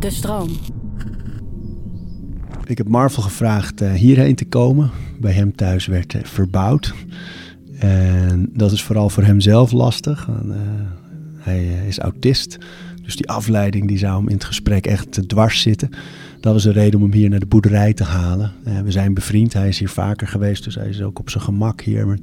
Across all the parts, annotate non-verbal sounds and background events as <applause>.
De stroom. Ik heb Marvel gevraagd uh, hierheen te komen. Bij hem thuis werd uh, verbouwd. En dat is vooral voor hem zelf lastig. Uh, hij is autist. Dus die afleiding die zou hem in het gesprek echt dwars zitten. Dat was een reden om hem hier naar de boerderij te halen. we zijn bevriend, hij is hier vaker geweest, dus hij is ook op zijn gemak hier.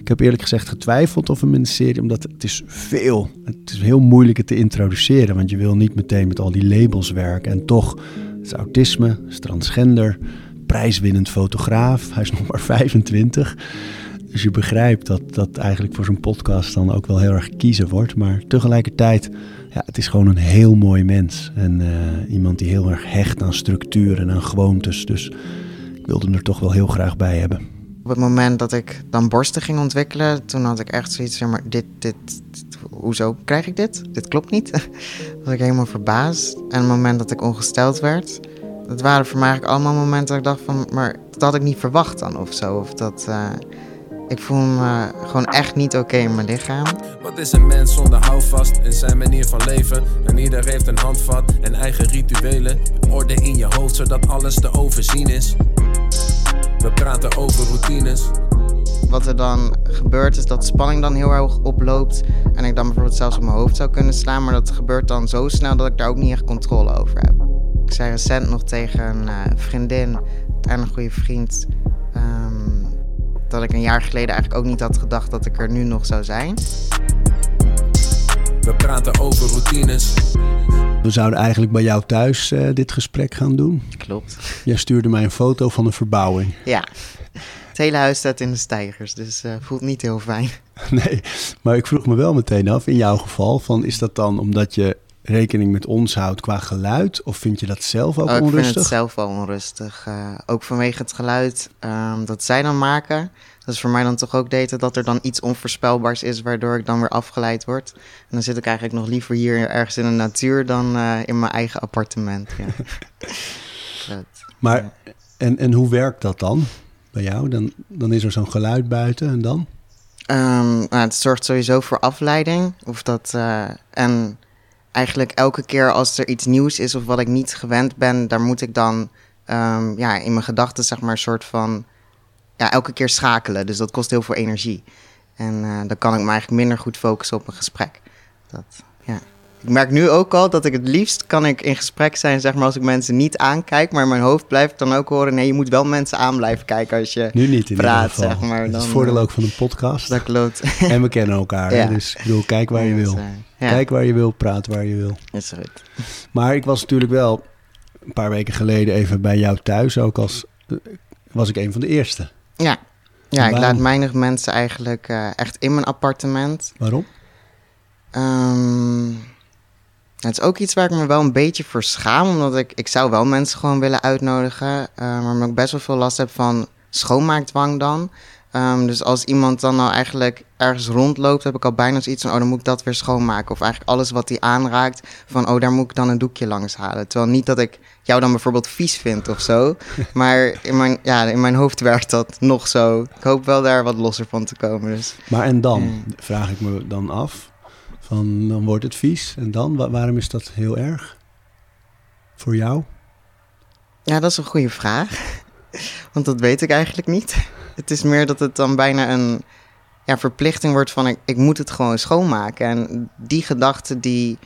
Ik heb eerlijk gezegd getwijfeld of hem in de serie, omdat het is veel. Het is heel moeilijk het te introduceren, want je wil niet meteen met al die labels werken. En toch, het is autisme, het transgender, prijswinnend fotograaf, hij is <laughs> nog maar 25. Dus je begrijpt dat dat eigenlijk voor zo'n podcast dan ook wel heel erg kiezen wordt. Maar tegelijkertijd, ja, het is gewoon een heel mooi mens. En uh, iemand die heel erg hecht aan structuur en aan gewoontes. Dus ik wilde hem er toch wel heel graag bij hebben. Op het moment dat ik dan borsten ging ontwikkelen, toen had ik echt zoiets van, maar dit, dit, hoezo krijg ik dit? Dit klopt niet. <laughs> was ik helemaal verbaasd. En het moment dat ik ongesteld werd, dat waren voor mij eigenlijk allemaal momenten dat ik dacht van, maar dat had ik niet verwacht dan of zo. Of dat, uh, ik voel me gewoon echt niet oké in mijn lichaam. Wat is een mens zonder houvast in zijn manier van leven? En ieder heeft een handvat en eigen rituelen. Orde in je hoofd zodat alles te overzien is. We praten over routines. Wat er dan gebeurt is dat de spanning dan heel erg oploopt. En ik dan bijvoorbeeld zelfs op mijn hoofd zou kunnen slaan. Maar dat gebeurt dan zo snel dat ik daar ook niet echt controle over heb. Ik zei recent nog tegen een uh, vriendin en een goede vriend. Dat ik een jaar geleden eigenlijk ook niet had gedacht dat ik er nu nog zou zijn. We praten over routines. We zouden eigenlijk bij jou thuis uh, dit gesprek gaan doen. Klopt. Jij stuurde mij een foto van een verbouwing. Ja. Het hele huis staat in de stijgers, dus uh, voelt niet heel fijn. <laughs> Nee, maar ik vroeg me wel meteen af, in jouw geval, van is dat dan omdat je rekening met ons houdt qua geluid? Of vind je dat zelf ook oh, onrustig? Ik vind het zelf wel onrustig. Uh, ook vanwege het geluid um, dat zij dan maken. Dat is voor mij dan toch ook data dat er dan iets onvoorspelbaars is, waardoor ik dan weer afgeleid word. En dan zit ik eigenlijk nog liever hier ergens in de natuur dan uh, in mijn eigen appartement. Ja. <laughs> dat, maar, ja. en, en hoe werkt dat dan bij jou? Dan, dan is er zo'n geluid buiten en dan? Um, nou, het zorgt sowieso voor afleiding. Of dat, uh, en eigenlijk elke keer als er iets nieuws is of wat ik niet gewend ben, daar moet ik dan um, ja, in mijn gedachten zeg maar een soort van ja, elke keer schakelen. Dus dat kost heel veel energie. En uh, dan kan ik me eigenlijk minder goed focussen op een gesprek. Dat, ja. Ik merk nu ook al dat ik het liefst kan ik in gesprek zijn, zeg maar, als ik mensen niet aankijk. Maar in mijn hoofd blijft dan ook horen, nee, je moet wel mensen aan blijven kijken als je nu niet in praat, zeg maar. Dat is het voordeel ook van een podcast. Dat klopt. <laughs> En we kennen elkaar, ja. dus ik bedoel, kijk waar je wil. Ja. Kijk waar je wil, praat waar je wil. Is goed. Maar ik was natuurlijk wel een paar weken geleden even bij jou thuis, ook als was ik een van de eerste. Ja, ja ik laat weinig mensen eigenlijk uh, echt in mijn appartement. Waarom? Um, het is ook iets waar ik me wel een beetje voor schaam, omdat ik, ik zou wel mensen gewoon willen uitnodigen, uh, maar ik best wel veel last heb van schoonmaakdwang dan. Um, dus als iemand dan nou eigenlijk ergens rondloopt, heb ik al bijna zoiets van, oh, dan moet ik dat weer schoonmaken. Of eigenlijk alles wat die aanraakt, van, oh, daar moet ik dan een doekje langs halen. Terwijl niet dat ik jou dan bijvoorbeeld vies vind of zo. <laughs> maar in mijn, ja, in mijn hoofd werkt dat nog zo. Ik hoop wel daar wat losser van te komen. Dus. Maar en dan, vraag ik me dan af, van, dan wordt het vies. En dan, waarom is dat heel erg voor jou? Ja, dat is een goede vraag. Want dat weet ik eigenlijk niet. Het is meer dat het dan bijna een ja, verplichting wordt van ik, ik moet het gewoon schoonmaken. En die gedachte die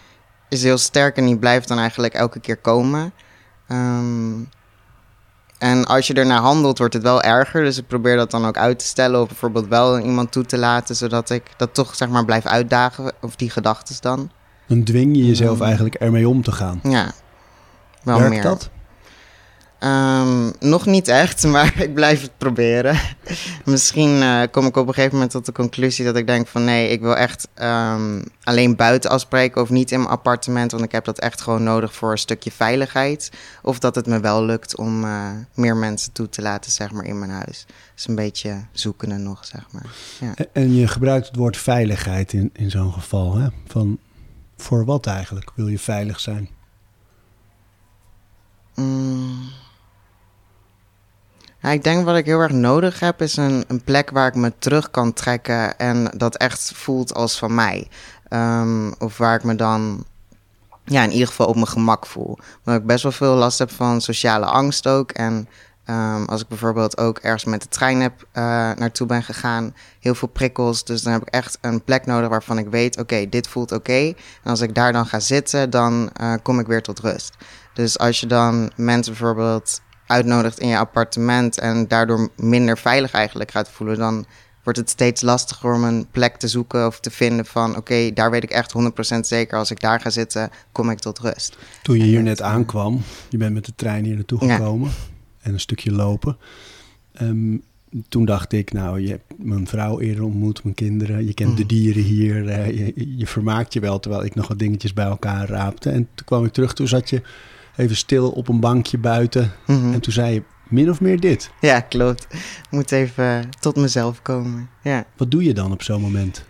is heel sterk en die blijft dan eigenlijk elke keer komen. Um, en als je ernaar handelt, wordt het wel erger. Dus ik probeer dat dan ook uit te stellen. Of bijvoorbeeld wel iemand toe te laten, zodat ik dat toch zeg maar blijf uitdagen. Of die gedachten dan. Dan dwing je jezelf eigenlijk ermee om te gaan. Ja, wel Werkt meer. dat? Um, nog niet echt, <laughs> maar ik blijf het proberen. <laughs> Misschien uh, kom ik op een gegeven moment tot de conclusie dat ik denk van nee, ik wil echt um, alleen buiten afspreken of niet in mijn appartement, want ik heb dat echt gewoon nodig voor een stukje veiligheid. Of dat het me wel lukt om uh, meer mensen toe te laten, zeg maar, in mijn huis. Dus een beetje zoekende nog, zeg maar. Ja. En je gebruikt het woord veiligheid in, in zo'n geval, hè? Van voor wat eigenlijk wil je veilig zijn? Mm. Ja, ik denk wat ik heel erg nodig heb is een, een plek waar ik me terug kan trekken en dat echt voelt als van mij. Um, of waar ik me dan ja, in ieder geval op mijn gemak voel. Omdat ik best wel veel last heb van sociale angst ook. En ehm, als ik bijvoorbeeld ook ergens met de trein heb uh, naartoe ben gegaan, heel veel prikkels. Dus dan heb ik echt een plek nodig waarvan ik weet, oké, dit voelt oké. En als ik daar dan ga zitten, dan uh, kom ik weer tot rust. Dus als je dan mensen bijvoorbeeld uitnodigt in je appartement en daardoor minder veilig eigenlijk gaat voelen, dan wordt het steeds lastiger om een plek te zoeken of te vinden van oké, daar weet ik echt 100% zeker. Als ik daar ga zitten, kom ik tot rust. Toen je hier net aankwam, je bent met de trein hier naartoe gekomen en een stukje lopen. Um, toen dacht ik, nou, je hebt mijn vrouw eerder ontmoet, mijn kinderen, je kent de mm. dieren hier, uh, je, je, vermaakt je wel, terwijl ik nog wat dingetjes bij elkaar raapte. En toen kwam ik terug, toen zat je even stil op een bankje buiten mm en toen zei je, min of meer dit. Ja, klopt. Moet even tot mezelf komen. Ja. Wat doe je dan op zo'n moment?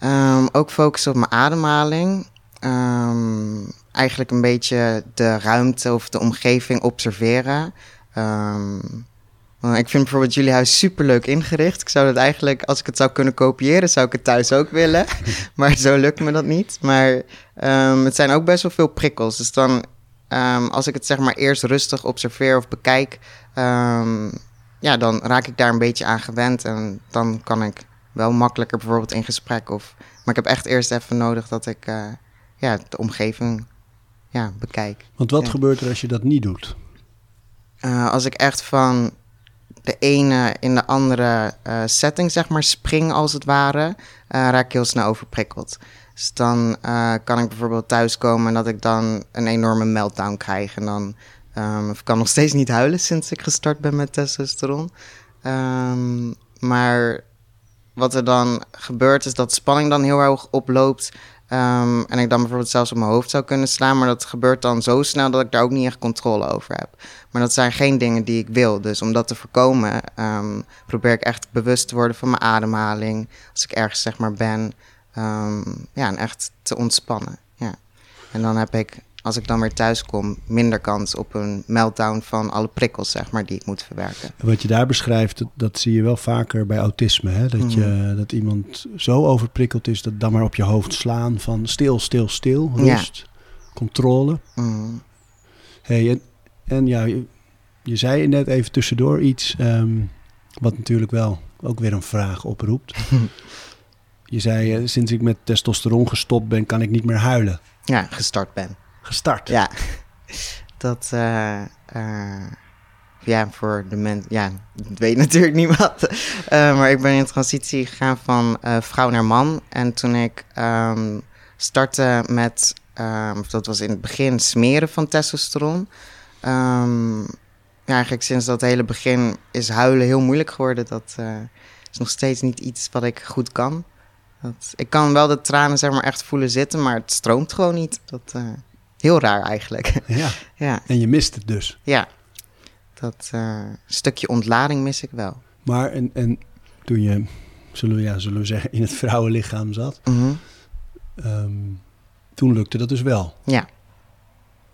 Um, ook focussen op mijn ademhaling. Um, eigenlijk een beetje de ruimte of de omgeving observeren. Um, ik vind bijvoorbeeld jullie huis super leuk ingericht. Ik zou dat eigenlijk, als ik het zou kunnen kopiëren, zou ik het thuis ook willen. <laughs> maar zo lukt me dat niet. Maar het zijn ook best wel veel prikkels. Dus dan, als ik het zeg maar eerst rustig observeer of bekijk, um, ja, dan raak ik daar een beetje aan gewend. En dan kan ik wel makkelijker bijvoorbeeld in gesprek. Of, maar ik heb echt eerst even nodig dat ik uh, ja, de omgeving ja, bekijk. Want wat gebeurt er als je dat niet doet? Uh, als ik echt van de ene in de andere uh, setting, zeg maar, spring als het ware, raak ik heel snel overprikkeld. Dus dan kan ik bijvoorbeeld thuiskomen en dat ik dan een enorme meltdown krijg. En dan Um, ik kan nog steeds niet huilen sinds ik gestart ben met testosteron. Um, maar wat er dan gebeurt is dat spanning dan heel erg oploopt. Um, en ik dan bijvoorbeeld zelfs op mijn hoofd zou kunnen slaan. Maar dat gebeurt dan zo snel dat ik daar ook niet echt controle over heb. Maar dat zijn geen dingen die ik wil. Dus om dat te voorkomen, probeer ik echt bewust te worden van mijn ademhaling. Als ik ergens zeg maar ben. Um, ja, en echt te ontspannen. Ja. En dan heb ik als ik dan weer thuis kom, minder kans op een meltdown van alle prikkels, zeg maar, die ik moet verwerken. Wat je daar beschrijft, dat, zie je wel vaker bij autisme. Hè? Dat, je, mhm. dat iemand zo overprikkeld is dat dan maar op je hoofd slaan van stil, stil, stil, rust, controle. Mm. Hey, en, en ja, je, je, zei net even tussendoor iets ehm, wat natuurlijk wel ook weer een vraag oproept. <laughs> je zei, eh, sinds ik met testosteron gestopt ben, kan ik niet meer huilen. Ja, gestart ben gestart. Ja, <laughs> dat. Uh, uh, ja, voor de mensen. Ja, dat weet <laughs> natuurlijk niemand. Uh, maar ik ben in transitie gegaan van vrouw naar man. En toen ik um, startte met. Um, dat was in het begin smeren van testosteron. Um, ja, eigenlijk sinds dat hele begin is huilen heel moeilijk geworden. Dat is nog steeds niet iets wat ik goed kan. Dat, ik kan wel de tranen zeg maar echt voelen zitten, maar het stroomt gewoon niet. Dat, Heel raar eigenlijk. <laughs> Ja. ja. En je mist het dus. Ja. Dat uh, stukje ontlading mis ik wel. Maar en, en toen je, zullen we, ja, zullen we zeggen, in het vrouwenlichaam zat, mm -hmm. toen lukte dat dus wel. Ja.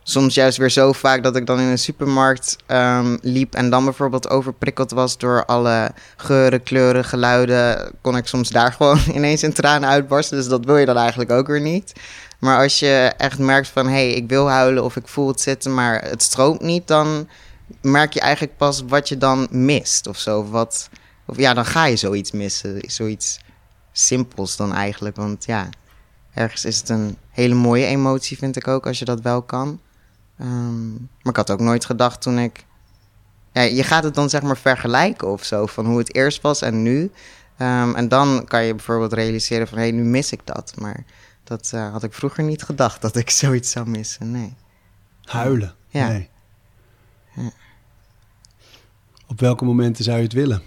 Soms juist weer zo vaak dat ik dan in een supermarkt um, liep en dan bijvoorbeeld overprikkeld was door alle geuren, kleuren, geluiden, kon ik soms daar <laughs> gewoon ineens in tranen uitbarsten. Dus dat wil je dan eigenlijk ook weer niet. Maar als je echt merkt van hé, hey, ik wil huilen of ik voel het zitten, maar het stroomt niet, dan merk je eigenlijk pas wat je dan mist of zo. Wat, of ja, dan ga je zoiets missen. Zoiets simpels dan eigenlijk. Want ja, ergens is het een hele mooie emotie, vind ik ook, als je dat wel kan. Um, maar ik had ook nooit gedacht toen ik. Ja, je gaat het dan zeg maar vergelijken of zo, van hoe het eerst was en nu. Um, en dan kan je bijvoorbeeld realiseren van hé, hey, nu mis ik dat. Maar dat uh, had ik vroeger niet gedacht dat ik <laughs> zoiets zou missen. Nee. Huilen? Ja. Nee. ja. Op welke momenten zou je het willen?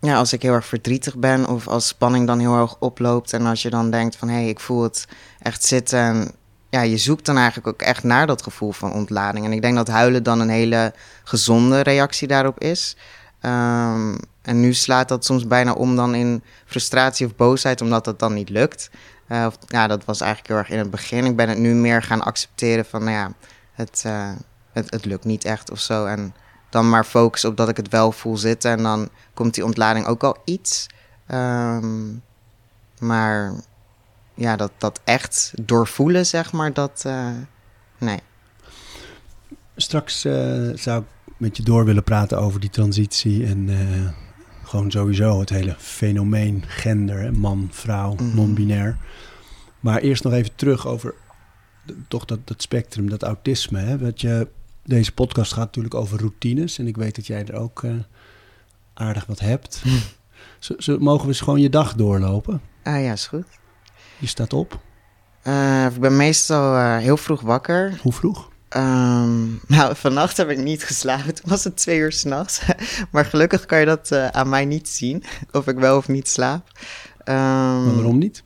Ja, als ik heel erg verdrietig ben of als spanning dan heel erg oploopt en als je dan denkt van hé, hey, ik voel het echt zitten en ja, je zoekt dan eigenlijk ook echt naar dat gevoel van ontlading. En ik denk dat huilen dan een hele gezonde reactie daarop is. Um, en nu slaat dat soms bijna om dan in frustratie of boosheid, omdat dat dan niet lukt. Uh, of, ja, dat was eigenlijk heel erg in het begin. Ik ben het nu meer gaan accepteren van, nou ja, het, uh, het, het lukt niet echt of zo. En dan maar focussen op dat ik het wel voel zitten. En dan komt die ontlading ook al iets. Um, maar ja, dat, dat echt doorvoelen, zeg maar, dat, eh, nee. Straks eh, zou ik met je door willen praten over die transitie en eh, gewoon sowieso het hele fenomeen gender, man, vrouw, Mhm. non-binair. Maar eerst nog even terug over toch dat, dat spectrum, dat autisme. Hè? Dat je, deze podcast gaat natuurlijk over routines en ik weet dat jij er ook aardig wat hebt. Hm. Zo, zo mogen we eens gewoon je dag doorlopen. Ah ja, is goed. Je staat op. Eh, ik ben meestal eh, heel vroeg wakker. Hoe vroeg? Ehm, nou, <laughs> vannacht heb ik niet geslapen. Toen was het twee uur s'nachts. <laughs> maar gelukkig kan je dat eh, aan mij niet zien. <laughs> Of ik wel of niet slaap. Ehm, Maar waarom niet?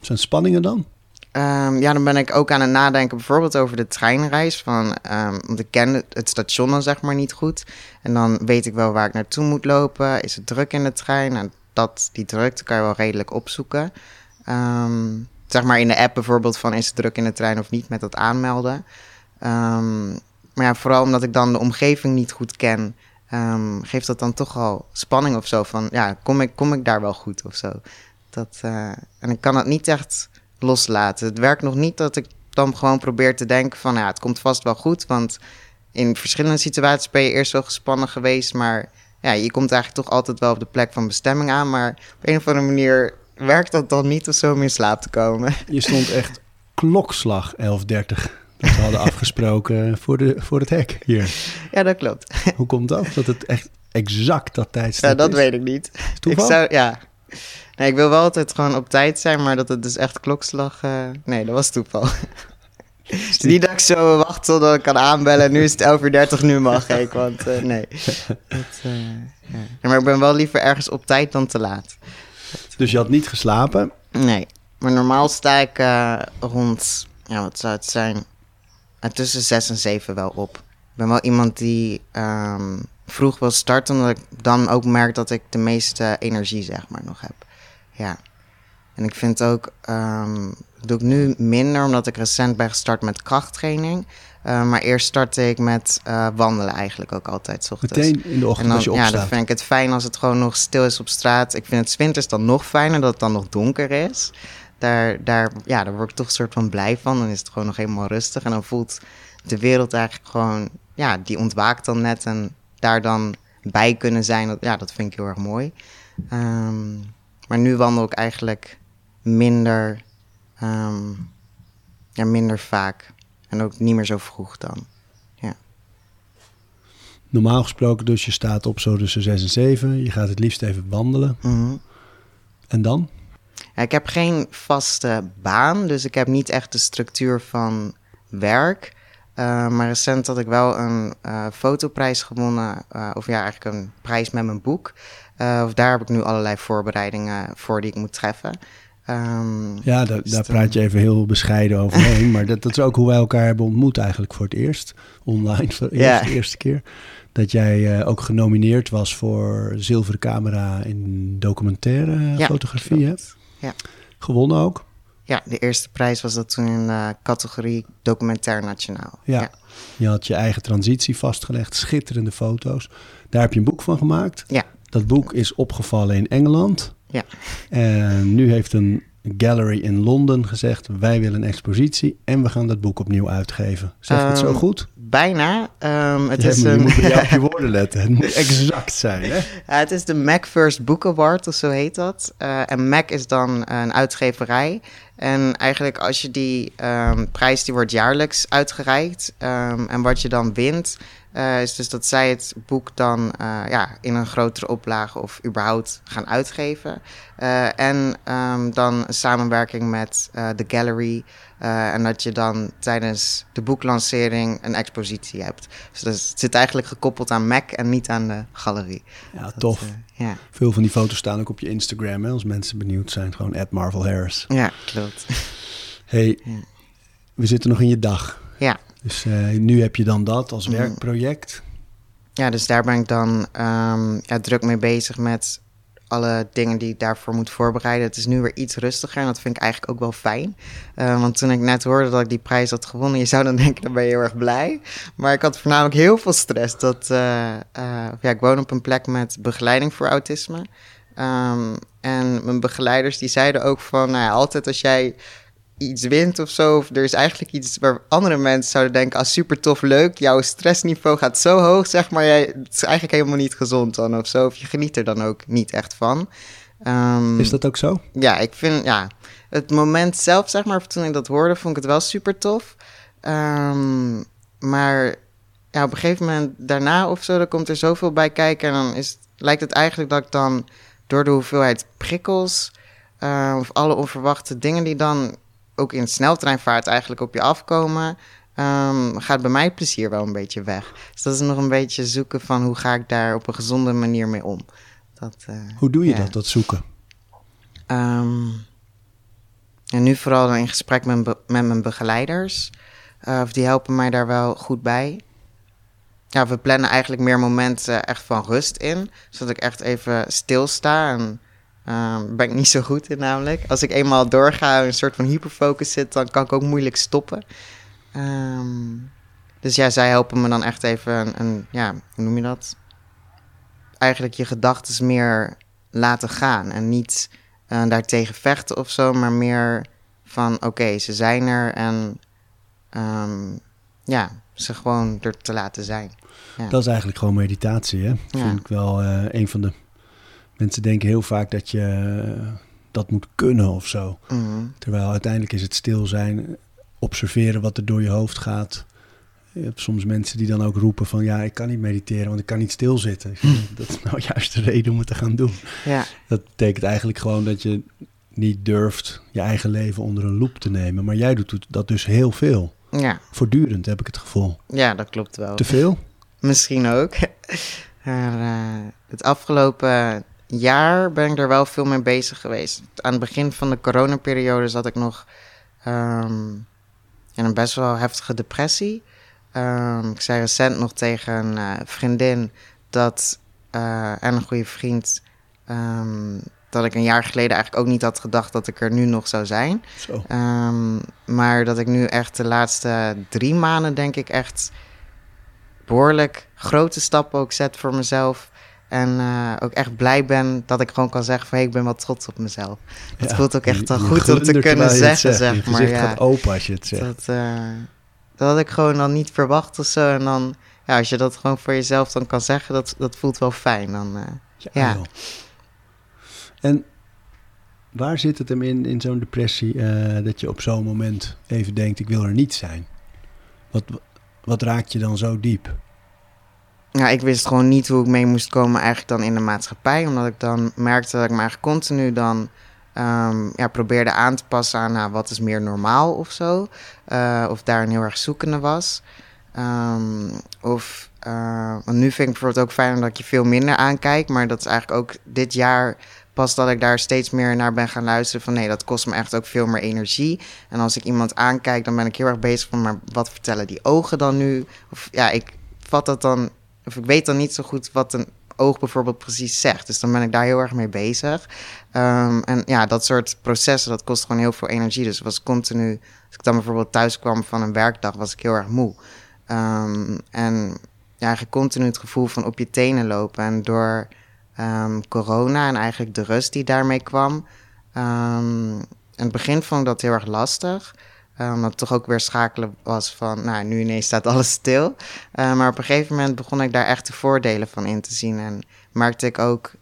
Zijn spanningen dan? Ehm, ja, dan ben ik ook aan het nadenken bijvoorbeeld over de treinreis. Van, ehm, want ik ken het, station dan zeg maar niet goed. En dan weet ik wel waar ik naartoe moet lopen. Is het druk in de trein? En dat, die drukte kan je wel redelijk opzoeken. Ehm, zeg maar in de app bijvoorbeeld van is het druk in de trein of niet met dat aanmelden. Ehm, maar ja, vooral omdat ik dan de omgeving niet goed ken... ehm, geeft dat dan toch al spanning of zo. Van ja, kom ik, kom ik daar wel goed of zo? Dat, eh, en ik kan het niet echt loslaten. Het werkt nog niet dat ik dan gewoon probeer te denken van... ja, het komt vast wel goed, want in verschillende situaties ben je eerst wel gespannen geweest... maar ja, je komt eigenlijk toch altijd wel op de plek van bestemming aan... maar op een of andere manier werkt dat dan niet of zo om in slaap te komen. Je stond echt klokslag 11.30. Dat we hadden afgesproken voor, de, voor het hek hier. Ja, dat klopt. Hoe komt dat? Dat het echt exact dat tijdstip Ja, dat is? weet ik niet. Toeval? Ik zou, ja. Nee, ik wil wel altijd gewoon op tijd zijn, maar dat het dus echt klokslag... eh, nee, dat was toeval. Is niet dat ik zo wacht totdat ik kan aanbellen. Nu is het 11.30 uur, nu mag ik. Want eh, nee. <laughs> Dat, eh. Ja, Maar ik ben wel liever ergens op tijd dan te laat. <laughs> Dus je had niet geslapen. Nee. Maar normaal sta ik eh, rond, ja, wat zou het zijn? Eh, tussen 6 en 7 wel op. Ik ben wel iemand die ehm, vroeg wil starten, omdat ik dan ook merk dat ik de meeste energie, zeg maar, nog heb. Ja. En ik vind ook, dat doe ik nu minder, omdat ik recent ben gestart met krachttraining. Eh, maar eerst startte ik met eh, wandelen eigenlijk ook altijd, 's ochtends. Meteen in de ochtend En dan, als je ja, dan opstaat. vind ik het fijn als het gewoon nog stil is op straat. Ik vind het winters dan nog fijner dat het dan nog donker is. Daar, daar, ja, daar word ik toch een soort van blij van. Dan is het gewoon nog helemaal rustig. En dan voelt de wereld eigenlijk gewoon... Ja, die ontwaakt dan net. En daar dan bij kunnen zijn, dat, ja, dat vind ik heel erg mooi. Ehm, maar nu wandel ik eigenlijk minder, ehm, ja, minder vaak. En ook niet meer zo vroeg dan. Normaal gesproken dus je staat op zo tussen 6 en 7. Je gaat het liefst even wandelen. Mhm. En dan? Ja, ik heb geen vaste baan, dus ik heb niet echt de structuur van werk. Uh, maar recent had ik wel een uh, fotoprijs gewonnen, uh, of ja, eigenlijk een prijs met mijn boek. Of daar heb ik nu allerlei voorbereidingen voor die ik moet treffen. Um, ja, da, daar praat je even heel bescheiden overheen. maar dat, dat, is ook hoe wij elkaar hebben ontmoet eigenlijk voor het eerst. Online, voor de eerste, keer. Dat jij uh, ook genomineerd was voor zilveren camera in documentaire ja, fotografie. Hè? Ja. Gewonnen ook. Ja, de eerste prijs was dat toen in de categorie documentair nationaal. Ja. ja. je had je eigen transitie vastgelegd, schitterende foto's. Daar heb je een boek van gemaakt. Ja. Dat boek is opgevallen in Engeland. Ja. En nu heeft een gallery in Londen gezegd: wij willen een expositie en we gaan dat boek opnieuw uitgeven. Zeg um, het zo goed? Bijna. Um, het ja, is je een... moet op je <laughs> woorden letten. Het moet exact zijn. Hè? Ja, het is de Mac First Book Award, of zo heet dat. Uh, en Mac is dan een uitgeverij. En eigenlijk als je die um, prijs, die wordt jaarlijks uitgereikt. En wat je dan wint, uh, is dus dat zij het boek dan uh, ja, in een grotere oplage of überhaupt gaan uitgeven. Uh, en um, dan een samenwerking met de gallery. en dat je dan tijdens de boeklancering een expositie hebt. Dus dat is, het zit eigenlijk gekoppeld aan Mac en niet aan de galerie. Ja, dat, tof. ja. Veel van die foto's staan ook op je Instagram, hè, als mensen benieuwd zijn. Gewoon at Marvel Harris. Ja, klopt. hey, ja. we zitten nog in je dag. Ja. Dus uh, nu heb je dan dat als werkproject. Ja, dus daar ben ik dan um, ja, druk mee bezig met alle dingen die ik daarvoor moet voorbereiden. Het is nu weer iets rustiger en dat vind ik eigenlijk ook wel fijn. Uh, want toen ik net hoorde dat ik die prijs had gewonnen, je zou dan <laughs> denken, dan ben je heel erg blij. Maar ik had voornamelijk heel veel stress. Dat, uh, ja, ik woon op een plek met begeleiding voor autisme. Ehm, en mijn begeleiders die zeiden ook van, nou ja, altijd als jij iets wint of zo, of er is eigenlijk iets waar andere mensen zouden denken, als ah, super tof, leuk, jouw stressniveau gaat zo hoog, zeg maar, jij, het is eigenlijk helemaal niet gezond dan of zo, of je geniet er dan ook niet echt van. Ehm, is dat ook zo? Ja, ik vind, ja, het moment zelf, zeg maar, toen ik dat hoorde, vond ik het wel super tof. Ehm, maar ja, op een gegeven moment daarna of zo, dan komt er zoveel bij kijken. En dan is, lijkt het eigenlijk dat ik dan door de hoeveelheid prikkels. Uh, of alle onverwachte dingen die dan ook in sneltreinvaart eigenlijk op je afkomen. Um, gaat bij mij plezier wel een beetje weg. Dus dat is nog een beetje zoeken van hoe ga ik daar op een gezonde manier mee om. Dat, uh, hoe doe je dat, dat zoeken? Um, en nu vooral in gesprek met, met mijn begeleiders. Uh, of die helpen mij daar wel goed bij ja, we plannen eigenlijk meer momenten echt van rust in. Zodat ik echt even stilsta. En uh, ben ik niet zo goed in namelijk. Als ik eenmaal doorga en een soort van hyperfocus zit, dan kan ik ook moeilijk stoppen. Um, dus ja, zij helpen me dan echt even een, een ja, hoe noem je dat? Eigenlijk je gedachten meer laten gaan. En niet uh, daartegen vechten of zo, maar meer van oké, ze zijn er en um, ja, ze gewoon er te laten zijn. Dat is eigenlijk gewoon meditatie, hè? Ja. Vind ik wel uh, een van de... Mensen denken heel vaak dat je uh, dat moet kunnen of zo. Mm Terwijl uiteindelijk is het stil zijn, observeren wat er door je hoofd gaat. Je hebt soms mensen die dan ook roepen van... ja, ik kan niet mediteren, want ik kan niet stilzitten. dat is nou juist de reden om het te gaan doen. Ja. Dat betekent eigenlijk gewoon dat je niet durft je eigen leven onder een loep te nemen. Maar jij doet dat dus heel veel. Ja. Voortdurend heb ik het gevoel. Ja, dat klopt wel. Te veel? <laughs> Misschien ook. <laughs> maar, uh, het afgelopen jaar ben ik er wel veel mee bezig geweest. Aan het begin van de coronaperiode zat ik nog um, in een best wel heftige depressie. Um, ik zei recent nog tegen een uh, vriendin dat, uh, en een goede vriend um, dat ik een jaar geleden eigenlijk ook niet had gedacht dat ik er nu nog zou zijn. Maar dat ik nu echt de laatste drie maanden, denk ik, echt behoorlijk grote stappen ook zet voor mezelf. En uh, ook echt blij ben dat ik gewoon kan zeggen van hey, ik ben wel trots op mezelf. Het ja, voelt ook echt wel goed om te kunnen zeggen, zeg maar. Ja, gaat open als je het zegt. Dat, uh, dat had ik gewoon dan niet verwacht of zo. En dan, ja, als je dat gewoon voor jezelf dan kan zeggen, dat, dat voelt wel fijn. Dan, uh, ja. ja. En waar zit het hem in, in zo'n depressie, dat je op zo'n moment even denkt, ik wil er niet zijn? Wat, wat raakt je dan zo diep? Ja, ik wist gewoon niet hoe ik mee moest komen eigenlijk dan in de maatschappij. Omdat ik dan merkte dat ik me eigenlijk continu dan um, ja, probeerde aan te passen aan nou, wat is meer normaal of zo. Uh, of daar een heel erg zoekende was. Um, of, uh, want nu vind ik bijvoorbeeld ook fijn dat je veel minder aankijkt. Maar dat is eigenlijk ook dit jaar pas dat ik daar steeds meer naar ben gaan luisteren van nee, dat kost me echt ook veel meer energie. En als ik iemand aankijk, dan ben ik heel erg bezig van maar wat vertellen die ogen dan nu? Of ja, ik vat dat dan, of ik weet dan niet zo goed wat een oog bijvoorbeeld precies zegt. Dus dan ben ik daar heel erg mee bezig. Um, en ja, dat soort processen, dat kost gewoon heel veel energie. Dus was continu, als ik dan bijvoorbeeld thuis kwam van een werkdag, was ik heel erg moe. Um, en ja, eigenlijk continu het gevoel van op je tenen lopen. En door um, corona en eigenlijk de rust die daarmee kwam. In het begin vond ik dat heel erg lastig. Um, omdat toch ook weer schakelen was van, nou, nu ineens staat alles stil. Uh, maar op een gegeven moment begon ik daar echt de voordelen van in te zien. En merkte ik ook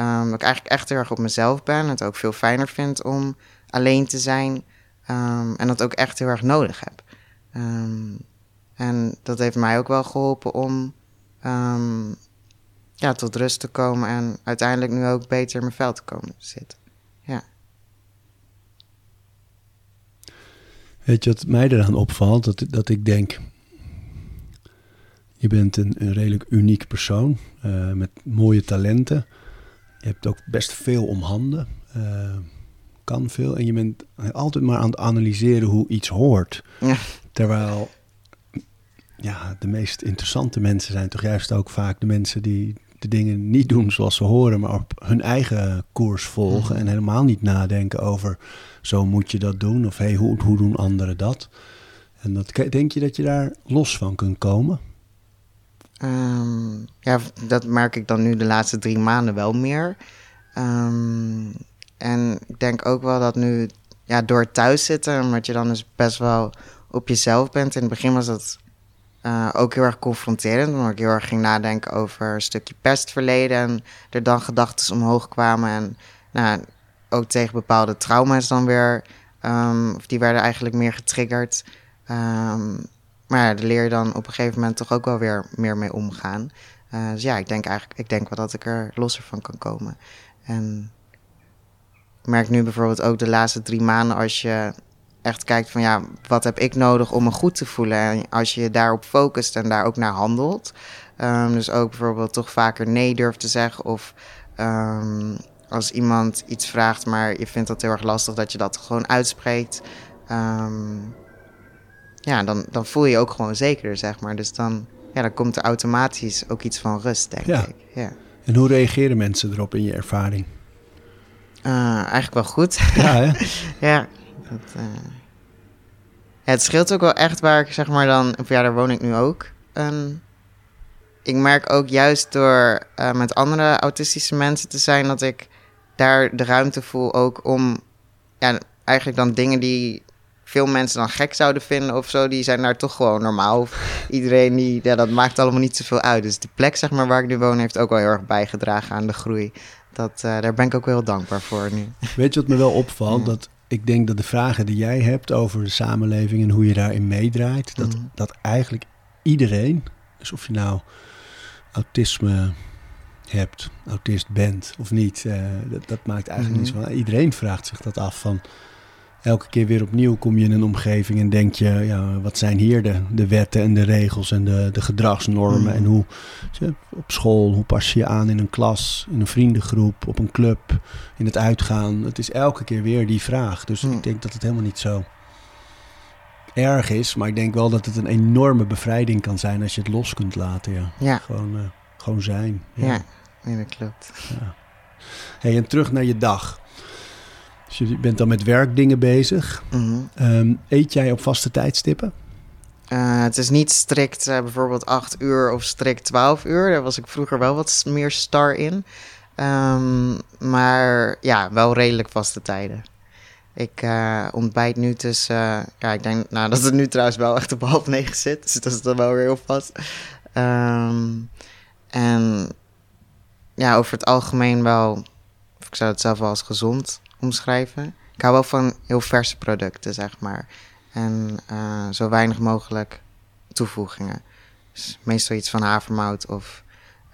um, dat ik eigenlijk echt heel erg op mezelf ben. Het ook veel fijner vind om alleen te zijn. Um, en dat ook echt heel erg nodig heb. en dat heeft mij ook wel geholpen om ja, tot rust te komen en uiteindelijk nu ook beter in mijn vel te komen zitten. Weet je wat mij eraan opvalt? Dat, dat ik denk, je bent een, een redelijk uniek persoon uh, met mooie talenten. Je hebt ook best veel om handen. Uh, kan veel. En je bent altijd maar aan het analyseren hoe iets hoort. Ja. Terwijl ja, de meest interessante mensen zijn toch juist ook vaak de mensen die de dingen niet doen zoals ze horen, maar op hun eigen koers volgen mhm. en helemaal niet nadenken over zo moet je dat doen of hey, hoe, hoe doen anderen dat? En dat, denk je dat je daar los van kunt komen? Um, ja, dat merk ik dan nu de laatste drie maanden wel meer. Ehm, en ik denk ook wel dat nu, ja, door thuis zitten, omdat je dan dus best wel op jezelf bent. In het begin was dat eh, ook heel erg confronterend, omdat ik heel erg ging nadenken over een stukje pestverleden en er dan gedachten omhoog kwamen en nou, ook tegen bepaalde trauma's dan weer, um, of die werden eigenlijk meer getriggerd. Um, maar ja, daar leer je dan op een gegeven moment toch ook wel weer meer mee omgaan. Uh, dus ja, ik denk eigenlijk, ik denk wel dat ik er losser van kan komen. En ik merk nu bijvoorbeeld ook de laatste drie maanden als je echt kijkt van ja, wat heb ik nodig om me goed te voelen? En als je daarop focust en daar ook naar handelt. Um, dus ook bijvoorbeeld toch vaker nee durft te zeggen. Of um, als iemand iets vraagt, maar je vindt dat heel erg lastig dat je dat gewoon uitspreekt. Um, ja, dan, dan voel je je ook gewoon zeker, zeg maar. Dus dan, ja, dan komt er automatisch ook iets van rust, denk ja. ik. Ja. En hoe reageren mensen erop in je ervaring? Uh, eigenlijk wel goed. Ja, hè? <laughs> ja, dat, uh... ja, het scheelt ook wel echt waar ik zeg maar dan... Of ja, daar woon ik nu ook. En ik merk ook juist door uh, met andere autistische mensen te zijn... dat ik daar de ruimte voel ook om... Ja, eigenlijk dan dingen die veel mensen dan gek zouden vinden of zo, die zijn daar toch gewoon normaal. Of iedereen die, ja, dat maakt allemaal niet zoveel uit. Dus de plek, zeg maar, waar ik nu woon, heeft ook wel heel erg bijgedragen aan de groei. Dat, uh, daar ben ik ook wel heel dankbaar voor nu. Weet je wat me wel opvalt? Ja. Dat ik denk dat de vragen die jij hebt over de samenleving en hoe je daarin meedraait, dat, Mm. dat eigenlijk iedereen, dus of je nou autisme hebt, autist bent of niet, uh, dat, dat, maakt eigenlijk Mhm. niet zo. Iedereen vraagt zich dat af van elke keer weer opnieuw kom je in een omgeving en denk je, ja, wat zijn hier de, de wetten en de regels en de, de gedragsnormen Mm. en hoe je, op school, hoe pas je je aan in een klas, in een vriendengroep, op een club, in het uitgaan. Het is elke keer weer die vraag. Dus Mm. ik denk dat het helemaal niet zo erg is, maar ik denk wel dat het een enorme bevrijding kan zijn als je het los kunt laten. Ja, Ja. Gewoon, uh, gewoon zijn. Ja, ja. ja dat klopt. Ja. Hey, en terug naar je dag. Dus je bent dan met werkdingen bezig. Mm um, eet jij op vaste tijdstippen? Uh, het is niet strikt uh, bijvoorbeeld 8 uur of strikt 12 uur. Daar was ik vroeger wel wat meer star in. Um, maar ja, wel redelijk vaste tijden. Ik uh, ontbijt nu tussen. ja, ik denk nou, dat het nu trouwens wel echt op half negen zit. Dus dat is dan wel weer heel vast. Um, en ja, over het algemeen wel. Ik zou het zelf wel als gezond omschrijven. Ik hou wel van heel verse producten, zeg maar. En uh, zo weinig mogelijk toevoegingen. Dus meestal iets van havermout of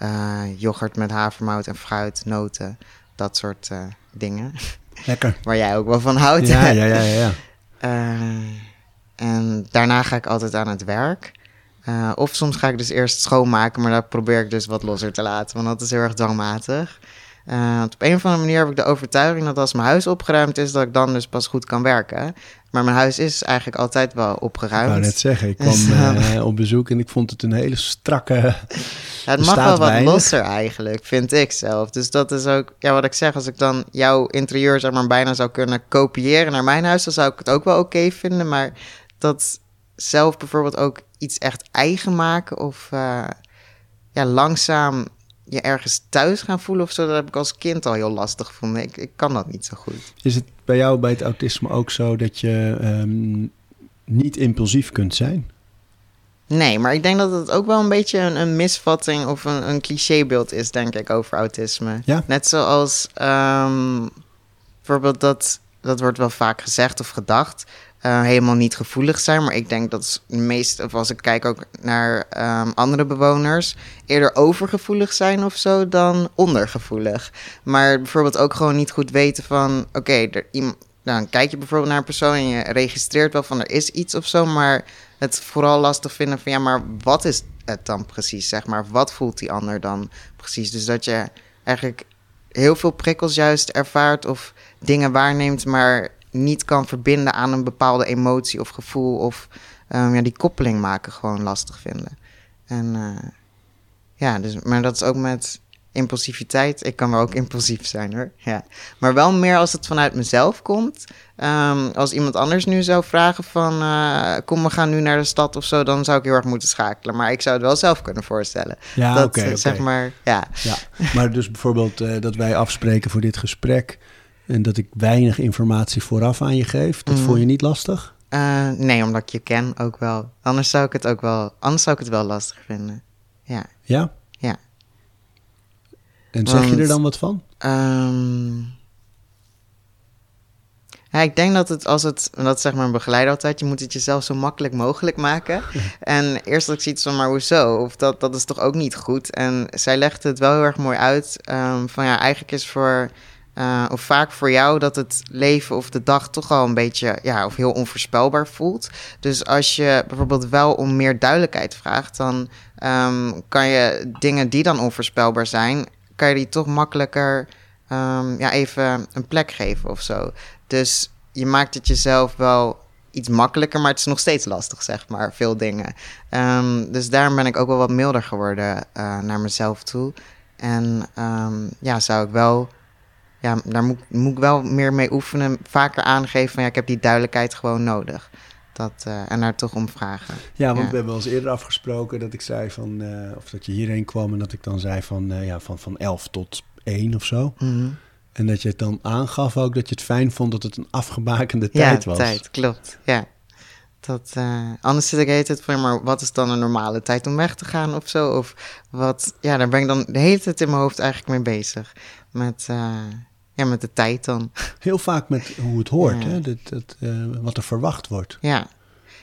uh, yoghurt met havermout en fruit, noten. Dat soort uh, dingen. <laughs> Lekker. Waar jij ook wel van houdt. Ja, ja, ja. ja, ja. <laughs> En daarna ga ik altijd aan het werk. Uh, of soms ga ik dus eerst schoonmaken, maar dat probeer ik dus wat losser te laten, want dat is heel erg dwangmatig. Uh, want op een of andere manier heb ik de overtuiging dat als mijn huis opgeruimd is, dat ik dan dus pas goed kan werken. Maar mijn huis is eigenlijk altijd wel opgeruimd. Ik wou net zeggen, ik <laughs> kwam uh, op bezoek en ik vond het een hele strakke. <laughs> Ja, het mag wel wat weinig. losser eigenlijk, vind ik zelf. Dus dat is ook, ja, wat ik zeg, als ik dan jouw interieur zeg maar bijna zou kunnen kopiëren naar mijn huis, dan zou ik het ook wel oké okay vinden. Maar dat zelf bijvoorbeeld ook iets echt eigen maken of uh, ja, langzaam je ergens thuis gaan voelen of zo, dat heb ik als kind al heel lastig gevonden. Ik, ik kan dat niet zo goed. Is het bij jou bij het autisme ook zo dat je um, niet impulsief kunt zijn? Nee, maar ik denk dat het ook wel een beetje een, een misvatting of een, een clichébeeld is, denk ik, over autisme. Ja? Net zoals um, bijvoorbeeld dat, dat wordt wel vaak gezegd of gedacht, uh, helemaal niet gevoelig zijn. Maar ik denk dat de meeste, of als ik kijk ook naar um, andere bewoners, eerder overgevoelig zijn of zo dan ondergevoelig. Maar bijvoorbeeld ook gewoon niet goed weten van, oké, okay, dan kijk je bijvoorbeeld naar een persoon en je registreert wel van er is iets of zo, maar het vooral lastig vinden van ja, maar wat is het dan precies, zeg maar? Wat voelt die ander dan precies? Dus dat je eigenlijk heel veel prikkels juist ervaart of dingen waarneemt, maar niet kan verbinden aan een bepaalde emotie of gevoel of um, ja, die koppeling maken gewoon lastig vinden. En uh, ja, dus, maar dat is ook met impulsiviteit, ik kan wel ook impulsief zijn hoor. <laughs> Ja. Maar wel meer als het vanuit mezelf komt. Ehm, als iemand anders nu zou vragen van uh, kom we gaan nu naar de stad of zo, dan zou ik heel erg moeten schakelen. Maar ik zou het wel zelf kunnen voorstellen. Ja, dat, oké. eh, zeg maar, ja. ja. Maar dus bijvoorbeeld uh, dat wij afspreken voor dit gesprek en dat ik weinig informatie vooraf aan je geef, dat mm. vond je niet lastig? Uh, nee, omdat ik je ken ook wel. Anders zou ik het ook wel, anders zou ik het wel lastig vinden. Ja. Ja? Ja. En zeg Want, je er dan wat van? Um, ja, ik denk dat het als het, dat zeg maar een begeleider altijd, je moet het jezelf zo makkelijk mogelijk maken. <laughs> en eerst had ik zoiets van, maar hoezo? Of dat, dat is toch ook niet goed? En zij legde het wel heel erg mooi uit. Um, van ja, eigenlijk is voor, uh, of vaak voor jou dat het leven of de dag toch al een beetje, ja, of heel onvoorspelbaar voelt. Dus als je bijvoorbeeld wel om meer duidelijkheid vraagt, dan um, kan je dingen die dan onvoorspelbaar zijn, kan je die toch makkelijker um, ja, even een plek geven of zo. Dus je maakt het jezelf wel iets makkelijker, maar het is nog steeds lastig, zeg maar, veel dingen. Um, dus daarom ben ik ook wel wat milder geworden uh, naar mezelf toe. En ja, zou ik wel, ja, daar moet, moet ik wel meer mee oefenen, vaker aangeven van ja, ik heb die duidelijkheid gewoon nodig. Dat, uh, en daar toch om vragen. Ja, want ja. we hebben eens eerder afgesproken dat ik zei van, uh, of dat je hierheen kwam en dat ik dan zei van, uh, ja, van, van 11 tot 1 of zo. Mm -hmm. En dat je het dan aangaf ook dat je het fijn vond dat het een afgebakende tijd ja, was. tijd, klopt. Ja. Dat, anders zit ik heet het van, maar wat is dan een normale tijd om weg te gaan of zo? Of wat, ja, daar ben ik dan de hele tijd in mijn hoofd eigenlijk mee bezig. Met, ja, met de tijd dan. Heel vaak met hoe het hoort, ja. hè? Dat, dat, uh, wat er verwacht wordt. Ja.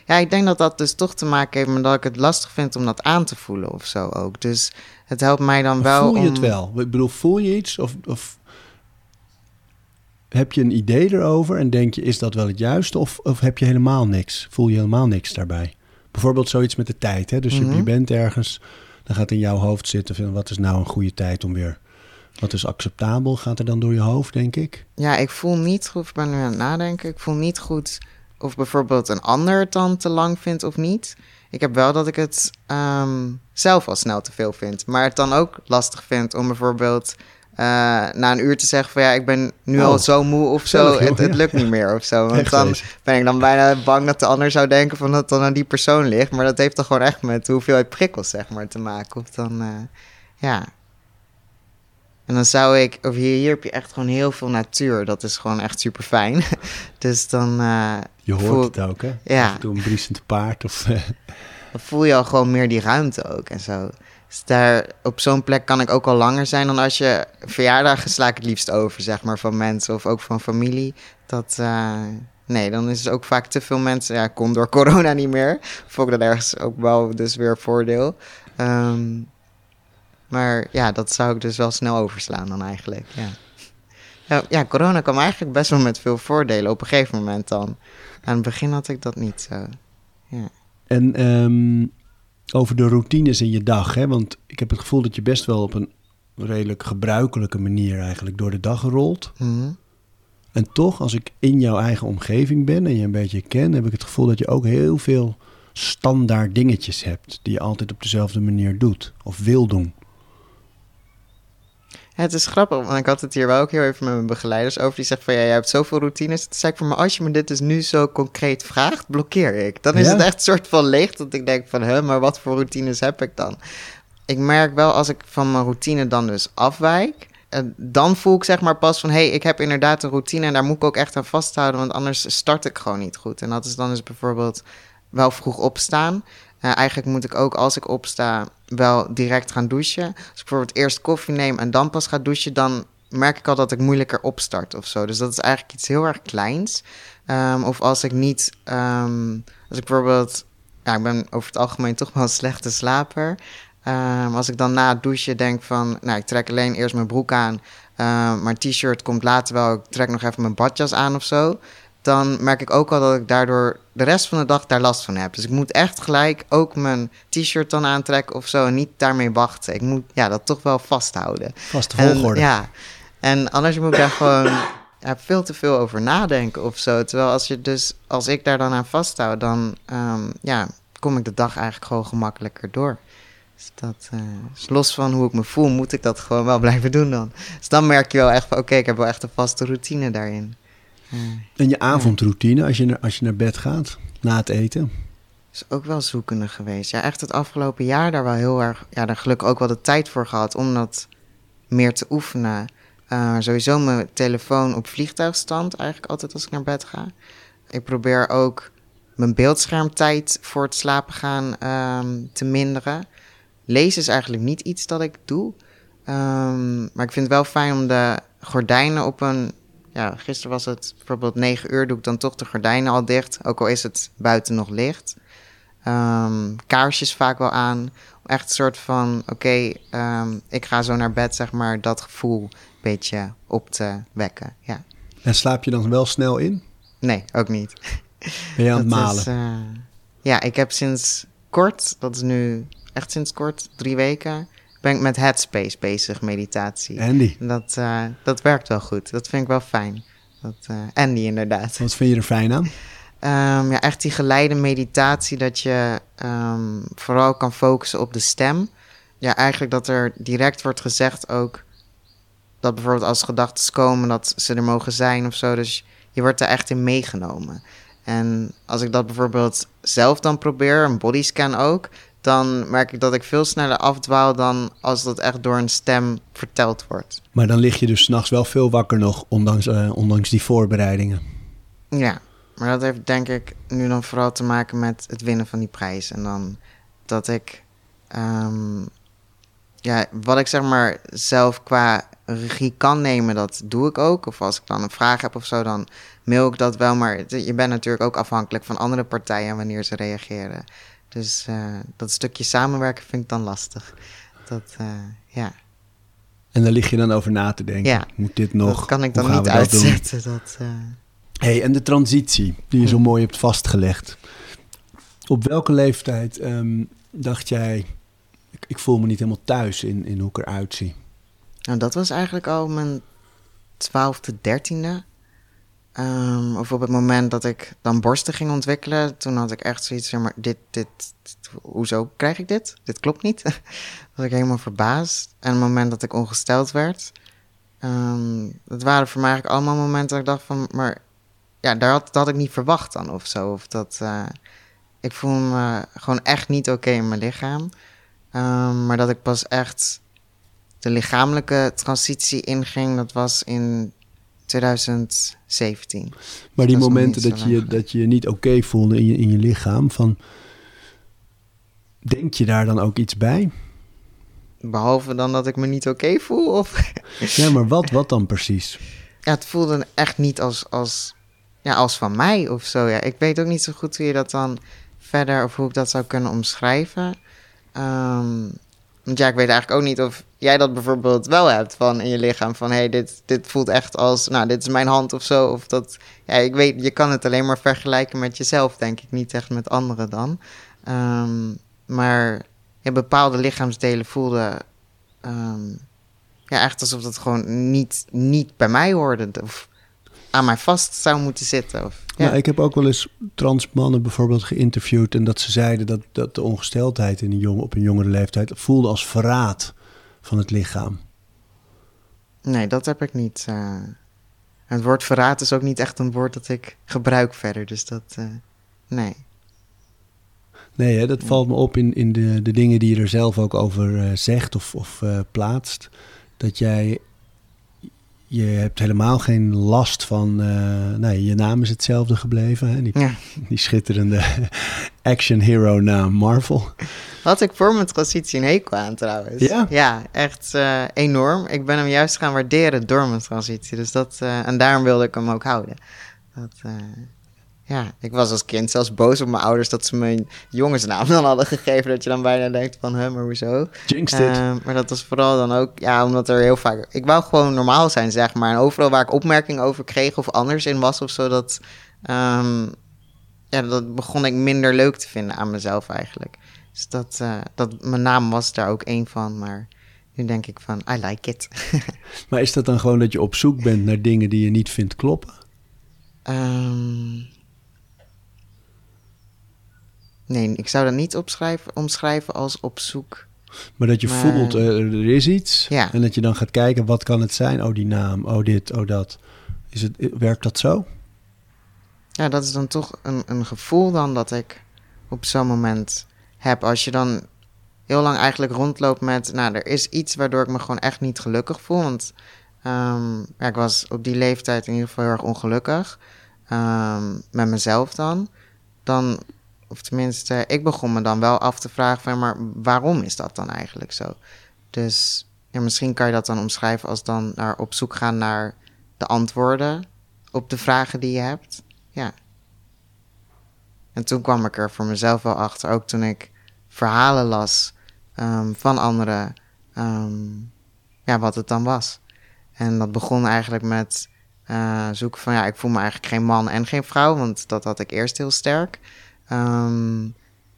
Ja, ik denk dat dat dus toch te maken heeft met dat ik het lastig vind om dat aan te voelen of zo ook. Dus het helpt mij dan wel voel je om... het wel? Ik bedoel, voel je iets of... of heb je een idee erover en denk je, is dat wel het juiste? Of, of heb je helemaal niks? Voel je helemaal niks daarbij? Bijvoorbeeld zoiets met de tijd. Hè? Dus Mhm. je, je bent ergens, dan gaat in jouw hoofd zitten van wat is nou een goede tijd om weer... Wat is acceptabel? Gaat er dan door je hoofd, denk ik? Ja, ik voel niet goed, ik ben nu aan het nadenken. Ik voel niet goed of bijvoorbeeld een ander het dan te lang vindt of niet. Ik heb wel dat ik het um, zelf al snel te veel vind. Maar het dan ook lastig vind om bijvoorbeeld uh, na een uur te zeggen van ja, ik ben nu Oh. al zo moe of zo. Het, ja. lukt niet meer of zo. <laughs> Want Echt dan ben ik dan bijna bang dat de ander zou denken van dat het dan aan die persoon ligt. Maar dat heeft dan gewoon echt met de hoeveelheid prikkels zeg maar te maken. Of dan, uh, ja. En dan zou ik, of hier, hier heb je echt gewoon heel veel natuur. Dat is gewoon echt super fijn. <laughs> dus dan. Uh, Je hoort voel, het ook, hè? Ja. Toe een briesend paard of... eh, <laughs> dan voel je al gewoon meer die ruimte ook en zo. Dus daar, op zo'n plek kan ik ook al langer zijn dan als je verjaardagen sla ik het liefst over, zeg maar, van mensen of ook van familie. Dat, uh, nee, dan is het ook vaak te veel mensen. Ja, kon door corona niet meer. Vond ik dat ergens ook wel dus weer voordeel. Um, maar ja, dat zou ik dus wel snel overslaan dan eigenlijk, ja. Ja, ja, corona kwam eigenlijk best wel met veel voordelen op een gegeven moment dan. Aan het begin had ik dat niet zo, ja. En um, over de routines in je dag, hè? want ik heb het gevoel dat je best wel op een redelijk gebruikelijke manier eigenlijk door de dag rolt. -hmm. En toch, als ik in jouw eigen omgeving ben en je een beetje ken, heb ik het gevoel dat je ook heel veel standaard dingetjes hebt die je altijd op dezelfde manier doet of wil doen. Het is grappig, want ik had het hier wel ook heel even met mijn begeleiders over. Die zegt van, ja, jij hebt zoveel routines. Toen zei ik van, maar als je me dit dus nu zo concreet vraagt, blokkeer ik. Dan is Ja? het echt een soort van leeg, dat ik denk van, hè, maar wat voor routines heb ik dan? Ik merk wel, als ik van mijn routine dan dus afwijk... eh, dan voel ik zeg maar pas van, hé, hey, ik heb inderdaad een routine... en daar moet ik ook echt aan vasthouden, want anders start ik gewoon niet goed. En dat is dan dus bijvoorbeeld wel vroeg opstaan... Uh, eigenlijk moet ik ook als ik opsta wel direct gaan douchen. Als ik bijvoorbeeld eerst koffie neem en dan pas ga douchen, dan merk ik al dat ik moeilijker opstart of zo. Dus dat is eigenlijk iets heel erg kleins. Um, of als ik niet, um, als ik bijvoorbeeld, ja, ik ben over het algemeen toch wel een slechte slaper. Um, als ik dan na het douchen denk van, nou, ik trek alleen eerst mijn broek aan, mijn t-shirt komt later wel, ik trek nog even mijn badjas aan of zo dan merk ik ook al dat ik daardoor de rest van de dag daar last van heb. Dus ik moet echt gelijk ook mijn t-shirt dan aantrekken of zo en niet daarmee wachten. Ik moet ja, dat toch wel vasthouden. Vaste volgorde. En, ja, en anders moet ik daar gewoon <coughs> ja, veel te veel over nadenken of zo. Terwijl als, je dus, als ik daar dan aan vasthoud, dan um, ja, kom ik de dag eigenlijk gewoon gemakkelijker door. Dus dat uh, is los van hoe ik me voel, moet ik dat gewoon wel blijven doen dan. Dus dan merk je wel echt van, oké, ik heb wel echt een vaste routine daarin. En je avondroutine als je, als je naar bed gaat, na het eten? Is ook wel zoekende geweest. Ja, echt het afgelopen jaar daar wel heel erg, ja, daar gelukkig ook wel de tijd voor gehad om dat meer te oefenen. Uh, sowieso mijn telefoon op vliegtuigstand eigenlijk altijd als ik naar bed ga. Ik probeer ook mijn beeldschermtijd voor het slapen gaan um, te minderen. Lezen is eigenlijk niet iets dat ik doe. Um, maar ik vind het wel fijn om de gordijnen op een. Ja, gisteren was het bijvoorbeeld 9 uur, doe ik dan toch de gordijnen al dicht. Ook al is het buiten nog licht. Um, kaarsjes vaak wel aan. Echt een soort van: oké, okay, ik ga zo naar bed, zeg maar, dat gevoel een beetje op te wekken. Ja. En slaap je dan wel snel in? Nee, ook niet. Ben je aan het <laughs> malen? Is, uh, ja, ik heb sinds kort, dat is nu echt sinds kort, drie weken, ben ik met Headspace bezig, meditatie. Andy. Dat, uh, dat werkt wel goed. Dat vind ik wel fijn. Dat, uh, Andy, inderdaad. Wat vind je er fijn aan? Um, ja, echt die geleide meditatie, dat je um, vooral kan focussen op de stem. Ja, eigenlijk dat er direct wordt gezegd ook dat bijvoorbeeld als gedachten komen, dat ze er mogen zijn of zo. Dus je wordt er echt in meegenomen. En als ik dat bijvoorbeeld zelf dan probeer, een bodyscan ook, dan merk ik dat ik veel sneller afdwaal dan als dat echt door een stem verteld wordt. Maar dan lig je dus s'nachts wel veel wakker nog, ondanks, uh, ondanks die voorbereidingen. Ja, maar dat heeft denk ik nu dan vooral te maken met het winnen van die prijs. En dan dat ik, um, ja, wat ik zeg maar zelf qua regie kan nemen, dat doe ik ook. Of als ik dan een vraag heb of zo, dan mail ik dat wel. Maar je bent natuurlijk ook afhankelijk van andere partijen wanneer ze reageren. Dus uh, dat stukje samenwerken vind ik dan lastig. Dat, uh, ja. En daar lig je dan over na te denken. Ja, Moet dit nog? Dat kan ik dan niet uitzetten. Dat, uh... hey, en de transitie die je zo mooi hebt vastgelegd. Op welke leeftijd um, dacht jij, ik, ik, voel me niet helemaal thuis in, in hoe ik eruit zie? Nou, dat was eigenlijk al mijn twaalfde, dertiende. Um, of op het moment dat ik dan borsten ging ontwikkelen, toen had ik echt zoiets van, maar dit, dit, hoezo krijg ik dit? Dit klopt niet. <laughs> was ik helemaal verbaasd. En het moment dat ik ongesteld werd, um, dat waren voor mij eigenlijk allemaal momenten dat ik dacht van, maar ja, daar had, dat ik niet verwacht dan of zo. Of dat, uh, ik voel me gewoon echt niet oké in mijn lichaam. Um, maar dat ik pas echt de lichamelijke transitie inging, dat was in 2017. Maar die dat momenten dat je, dat je je niet oké okay voelde in je, in je lichaam, van, denk je daar dan ook iets bij? Behalve dan dat ik me niet oké okay voel? Of? ja, maar wat, <laughs> wat dan precies? Ja, het voelde echt niet als, als, ja, als van mij of zo. Ja. Ik weet ook niet zo goed hoe je dat dan verder, of hoe ik dat zou kunnen omschrijven. Um, want ja, ik weet eigenlijk ook niet of jij dat bijvoorbeeld wel hebt van in je lichaam. Van hé, hey, dit, dit voelt echt als, nou, dit is mijn hand of zo. Of dat, ja, ik weet, je kan het alleen maar vergelijken met jezelf, denk ik. Niet echt met anderen dan. Um, maar bepaalde lichaamsdelen voelden um, ja, echt alsof dat gewoon niet, niet bij mij hoorde. Of aan mij vast zou moeten zitten. Of, ja. Nou, ik heb ook wel eens trans mannen bijvoorbeeld geïnterviewd en dat ze zeiden dat, dat de ongesteldheid in een jong, op een jongere leeftijd voelde als verraad van het lichaam. Nee, dat heb ik niet. Uh, het woord verraad is ook niet echt een woord dat ik gebruik verder, dus dat, uh, nee. Nee, hè, dat valt me op in, in de, de dingen die je er zelf ook over uh, zegt of, of plaatst. Dat jij je hebt helemaal geen last van. Uh, nee, je naam is hetzelfde gebleven. Hè? Die, ja. die schitterende <laughs> action hero naam Marvel. Had ik voor mijn transitie een hekel aan trouwens. Ja? Ja, echt uh, enorm. Ik ben hem juist gaan waarderen door mijn transitie. Dus dat, uh, en daarom wilde ik hem ook houden. Dat, ja, ik was als kind zelfs boos op mijn ouders dat ze mijn jongensnaam dan hadden gegeven. Dat je dan bijna denkt van, hè, maar hoezo? Jinx dit. Uh, maar dat was vooral dan ook, ja, omdat er heel vaak... Ik wou gewoon normaal zijn, zeg maar. En overal waar ik opmerkingen over kreeg of anders in was of zo, dat... Um, ja, dat begon ik minder leuk te vinden aan mezelf eigenlijk. Dus dat, uh, dat mijn naam was daar ook één van, maar... Nu denk ik van, I like it. <laughs> maar is dat dan gewoon dat je op zoek bent naar dingen die je niet vindt kloppen? Um, Nee, ik zou dat niet opschrijven, omschrijven als op zoek Maar dat je Maar- voelt, eh, er is iets. Ja. En dat je dan gaat kijken, wat kan het zijn? Oh, die naam. Oh, dit. Oh, dat. Is het, werkt dat zo? Ja, dat is dan toch een, een gevoel dan dat ik op zo'n moment heb. Als je dan heel lang eigenlijk rondloopt met... Nou, er is iets waardoor ik me gewoon echt niet gelukkig voel. Want ehm, ja, ik was op die leeftijd in ieder geval heel erg ongelukkig. Ehm, met mezelf dan. Dan, of tenminste, ik begon me dan wel af te vragen van... Maar waarom is dat dan eigenlijk zo? Dus ja, misschien kan je dat dan omschrijven als dan naar op zoek gaan naar de antwoorden op de vragen die je hebt. Ja. En toen kwam ik er voor mezelf wel achter, ook toen ik verhalen las ehm, van anderen, ehm, ja, wat het dan was. En dat begon eigenlijk met eh, zoeken van, ja, ik voel me eigenlijk geen man en geen vrouw, want dat had ik eerst heel sterk. Ehm,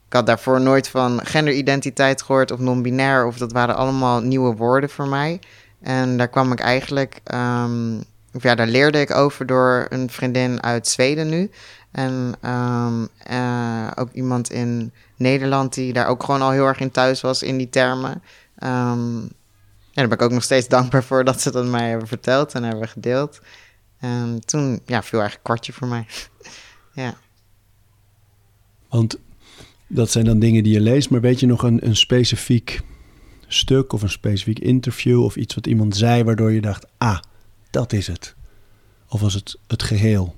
ik had daarvoor nooit van genderidentiteit gehoord of non-binair, of dat waren allemaal nieuwe woorden voor mij. En daar kwam ik eigenlijk, ehm, of ja, daar leerde ik over door een vriendin uit Zweden nu. En ehm, eh, ook iemand in Nederland die daar ook gewoon al heel erg in thuis was in die termen. Ja, daar ben ik ook nog steeds <laughs> dankbaar voor dat ze dat mij hebben verteld en hebben gedeeld. En toen ja, viel eigenlijk kwartje voor mij. <laughs> ja. Want dat zijn dan dingen die je leest. Maar weet je nog een, een specifiek stuk of een specifiek interview of iets wat iemand zei waardoor je dacht, ah, dat is het? Of was het het geheel?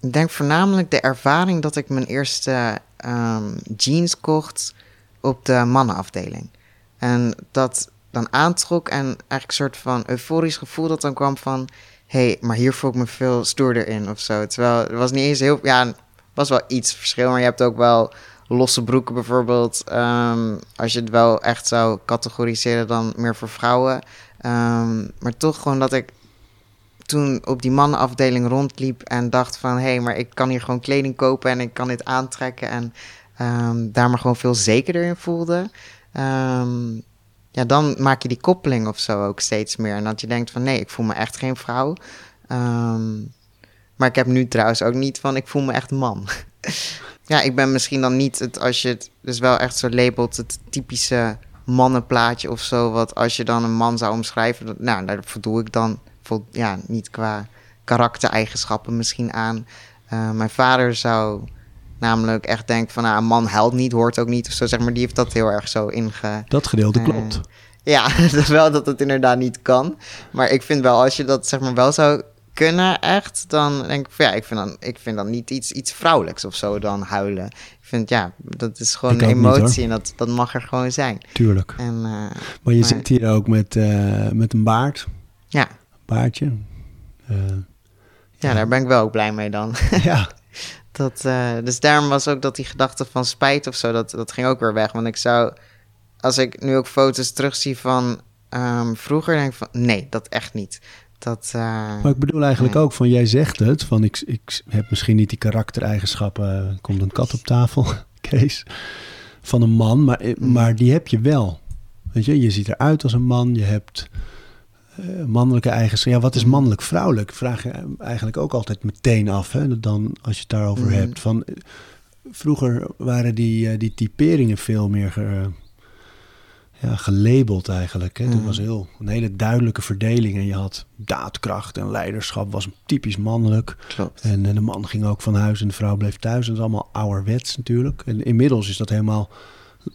Ik denk voornamelijk de ervaring dat ik mijn eerste ehm, jeans kocht op de mannenafdeling. En dat dan aantrok en eigenlijk een soort van euforisch gevoel dat dan kwam van... hey, maar hier voel ik me veel stoerder in of zo. Terwijl het was niet eens heel... Ja, was wel iets verschil, maar je hebt ook wel losse broeken bijvoorbeeld. ehm, als je het wel echt zou categoriseren dan meer voor vrouwen. Ehm, maar toch gewoon dat ik toen op die mannenafdeling rondliep en dacht van... hé, hey, maar ik kan hier gewoon kleding kopen en ik kan dit aantrekken... en ehm, daar maar gewoon veel zekerder in voelde... ja, dan maak je die koppeling of zo ook steeds meer. En dat je denkt van nee, ik voel me echt geen vrouw. Ehm, maar ik heb nu trouwens ook niet van ik voel me echt man. <laughs> ja, ik ben misschien dan niet het, als je het dus wel echt zo labelt, het typische mannenplaatje of zo. Wat als je dan een man zou omschrijven, nou, daar voldoe ik dan vol, ja, niet qua karaktereigenschappen misschien aan. Eh, mijn vader zou namelijk echt denken van nou, een man huilt niet, hoort ook niet of zo. Zeg maar, die heeft dat heel erg zo inge... Dat gedeelte Eh, klopt. Ja, <laughs> dat wel dat het inderdaad niet kan. Maar ik vind wel, als je dat zeg maar wel zou kunnen echt, dan denk ik van ja, ik vind dan, ik vind dan niet iets, iets vrouwelijks of zo dan huilen. Ik vind ja, dat is gewoon Ik een niet, emotie en dat, dat mag er gewoon zijn. Tuurlijk. En eh, Maar je Maar- zit hier ook met, eh, met een baard. ja, Baardje. Eh, ja, daar ben ik wel ook blij mee dan. ja, <laughs> Dat, eh, dus daarom was ook dat die gedachte van spijt of zo, dat, dat ging ook weer weg. Want ik zou, als ik nu ook foto's terugzie van ehm, vroeger, denk ik van nee, dat echt niet. Dat, eh, maar ik bedoel eigenlijk Nee. ook van, jij zegt het, van ik, ik heb misschien niet die karaktereigenschappen, er komt een kat op tafel, <laughs> Kees, van een man, maar, Mm. maar die heb je wel. Weet je, je ziet eruit als een man, je hebt eh, mannelijke eigenschappen. Ja, wat is Mm. mannelijk, vrouwelijk? Vraag je eigenlijk ook altijd meteen af, hè, dan als je het daarover Mm. hebt. Van, eh, vroeger waren die, eh, die typeringen veel meer ge- ja, gelabeld eigenlijk. Hè. Het Mhm. was heel, een hele duidelijke verdeling. En je had daadkracht en leiderschap was typisch mannelijk. klopt. En, de man ging ook van huis en de vrouw bleef thuis. Dat is allemaal ouderwets natuurlijk. En inmiddels is dat helemaal,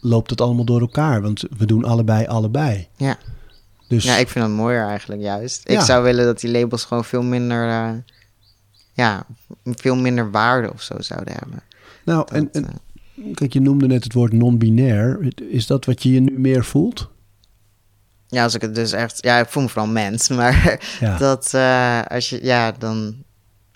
loopt het allemaal door elkaar. Want we doen allebei allebei. Ja. Dus Ja, ik vind dat mooier eigenlijk juist. Ik zou willen dat die labels gewoon veel minder, eh, ja, veel minder waarde of zo zouden hebben. nou, Dat, en, en eh, kijk, je noemde net het woord non-binair. Is dat wat je je nu meer voelt? ja, als ik het dus echt, ja, ik voel me vooral mens, <laughs> maar Ja. dat eh, als je, ja, dan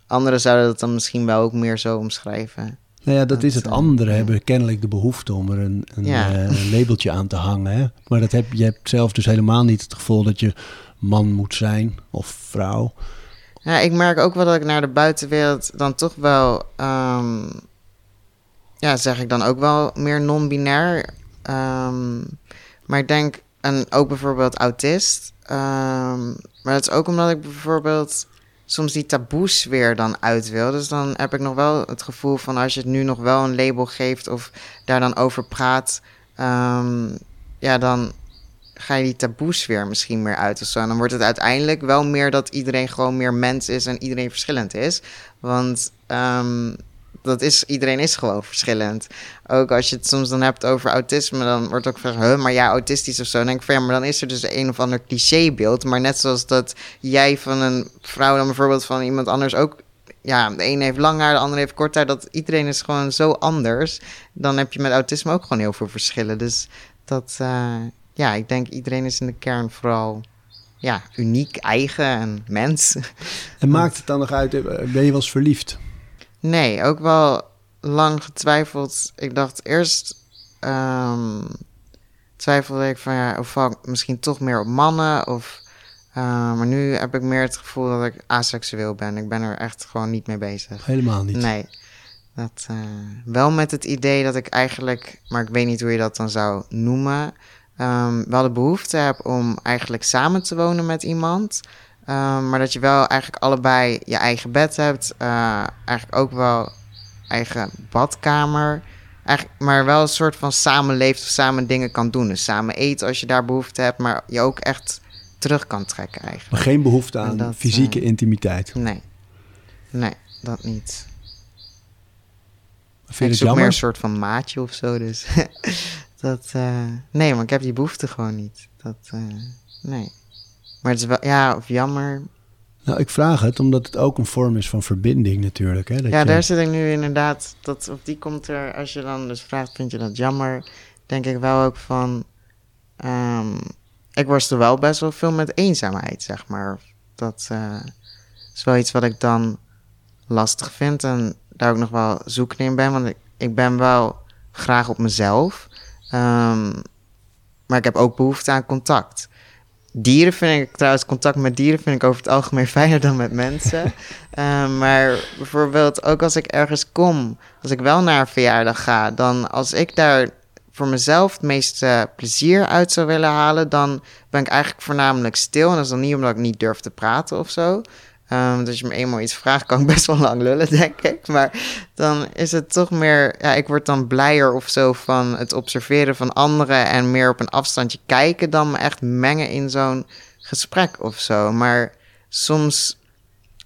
anderen zouden dat dan misschien wel ook meer zo omschrijven. Nou ja, dat, Dat, is het. eh, Anderen ja. hebben kennelijk de behoefte om er een, een, Ja. eh, een labeltje aan te hangen. Hè? Maar dat heb, je hebt zelf dus helemaal niet het gevoel dat je man moet zijn of vrouw. Ja, ik merk ook wel dat ik naar de buitenwereld dan toch wel, ehm, ja, zeg ik dan ook wel meer non-binair. Ehm, maar ik denk, en ook bijvoorbeeld autist. ehm, maar dat is ook omdat ik bijvoorbeeld soms die taboes weer dan uit wil. Dus dan heb ik nog wel het gevoel van als je het nu nog wel een label geeft of daar dan over praat, ehm, ja, dan ga je die taboes weer misschien meer uit of zo. En dan wordt het uiteindelijk wel meer dat iedereen gewoon meer mens is en iedereen verschillend is. Want ehm, dat is, iedereen is gewoon verschillend. Ook als je het soms dan hebt over autisme, dan wordt ook gevraagd, huh, maar ja, autistisch of zo. Dan denk ik van, ja, maar dan is er dus een of ander clichébeeld. Maar net zoals dat jij van een vrouw dan bijvoorbeeld van iemand anders ook ja, de ene heeft lang haar, de andere heeft kort haar. Dat iedereen is gewoon zo anders. Dan heb je met autisme ook gewoon heel veel verschillen. Dus dat, uh, ja, ik denk iedereen is in de kern vooral ja, uniek, eigen en mens. En maakt het dan nog uit, ben je wel eens verliefd? Nee, ook wel lang getwijfeld. Ik dacht eerst um, twijfelde ik van ja, of val ik misschien toch meer op mannen of. Uh, maar nu heb ik meer het gevoel dat ik aseksueel ben. Ik ben er echt gewoon niet mee bezig. Helemaal niet. Nee. Dat, uh, wel met het idee dat ik eigenlijk, maar ik weet niet hoe je dat dan zou noemen, um, wel de behoefte heb om eigenlijk samen te wonen met iemand. Um, maar dat je wel eigenlijk allebei je eigen bed hebt. Uh, eigenlijk ook wel eigen badkamer. Eigenlijk, maar wel een soort van samenleeft of samen dingen kan doen. Dus samen eten als je daar behoefte hebt. Maar je ook echt terug kan trekken eigenlijk. Maar geen behoefte aan dat, fysieke uh, intimiteit? Nee. Nee, dat niet. Vind je ik zoek meer een soort van maatje of zo. Dus <laughs> dat... Uh, nee, maar ik heb die behoefte gewoon niet. Dat... nee. Maar het is wel, ja, of jammer. Nou, ik vraag het omdat het ook een vorm is van verbinding natuurlijk. Hè? Dat ja, je... daar zit ik nu inderdaad, dat, of die komt er, als je dan dus vraagt, vind je dat jammer? Denk ik wel ook van, um, ik worstel wel best wel veel met eenzaamheid, zeg maar. Dat uh, is wel iets wat ik dan lastig vind en daar ook nog wel zoekende in ben, want ik, ik ben wel graag op mezelf. Um, maar ik heb ook behoefte aan contact. Dieren vind ik trouwens, contact met dieren vind ik over het algemeen <laughs> fijner dan met mensen. uh, <laughs> maar bijvoorbeeld ook als ik ergens kom, als ik wel naar een verjaardag ga, dan als ik daar voor mezelf het meeste plezier uit zou willen halen, dan ben ik eigenlijk voornamelijk stil. En dat is dan niet omdat ik niet durf te praten of zo. Um, dus je me eenmaal iets vraagt, kan ik best wel lang lullen, <laughs> denk ik. Maar dan is het toch meer, ja, ik word dan blijer of zo van het observeren van anderen en meer op een afstandje kijken dan me echt mengen in zo'n gesprek of zo. Maar soms,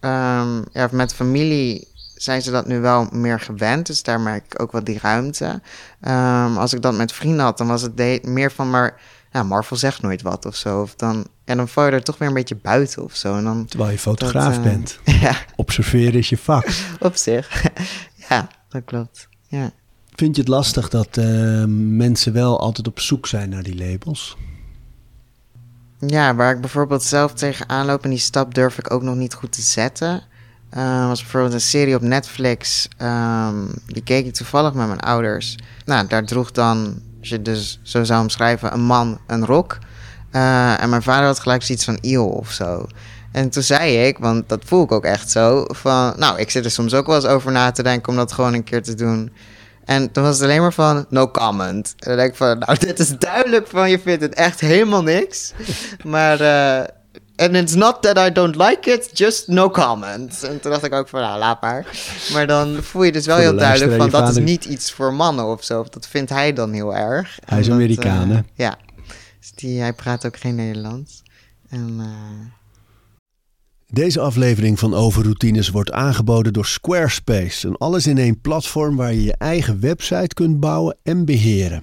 um, ja, met familie zijn ze dat nu wel meer gewend, dus daar merk ik ook wel die ruimte. Um, als ik dat met vrienden had, dan was het meer van maar ja, Marvel zegt nooit wat of zo. Of dan, en dan val je er toch weer een beetje buiten of zo. En dan, Terwijl je fotograaf dat, uh, bent. <laughs> Ja. Observeren is je vak. <laughs> Op zich. <laughs> ja, dat klopt. Ja. Vind je het lastig dat uh, mensen wel altijd op zoek zijn naar die labels? Ja, waar ik bijvoorbeeld zelf tegenaan loop en die stap durf ik ook nog niet goed te zetten. Uh, was bijvoorbeeld een serie op Netflix. Um, die keek ik toevallig met mijn ouders. Nou, daar droeg dan je dus zo zou omschrijven, een man een rok. Uh, en mijn vader had gelijk zoiets van eeuw of zo. En toen zei ik, want dat voel ik ook echt zo, van... Nou, ik zit er soms ook wel eens over na te denken om dat gewoon een keer te doen. En toen was het alleen maar van, no comment. En dan denk ik van, nou, dit is duidelijk van, je vindt het echt helemaal niks. <laughs> Maar... Uh, And it's not that I don't like it, just no comment. En toen dacht ik ook van, nou, laat maar. Maar dan voel je dus wel heel duidelijk van, dat vader... is niet iets voor mannen of zo. Dat vindt hij dan heel erg. Hij is Amerikaan, uh, Ja. Dus die, hij praat ook geen Nederlands. En... Uh... Deze aflevering van Overroutines wordt aangeboden door Squarespace. Een alles-in-één platform waar je je eigen website kunt bouwen en beheren.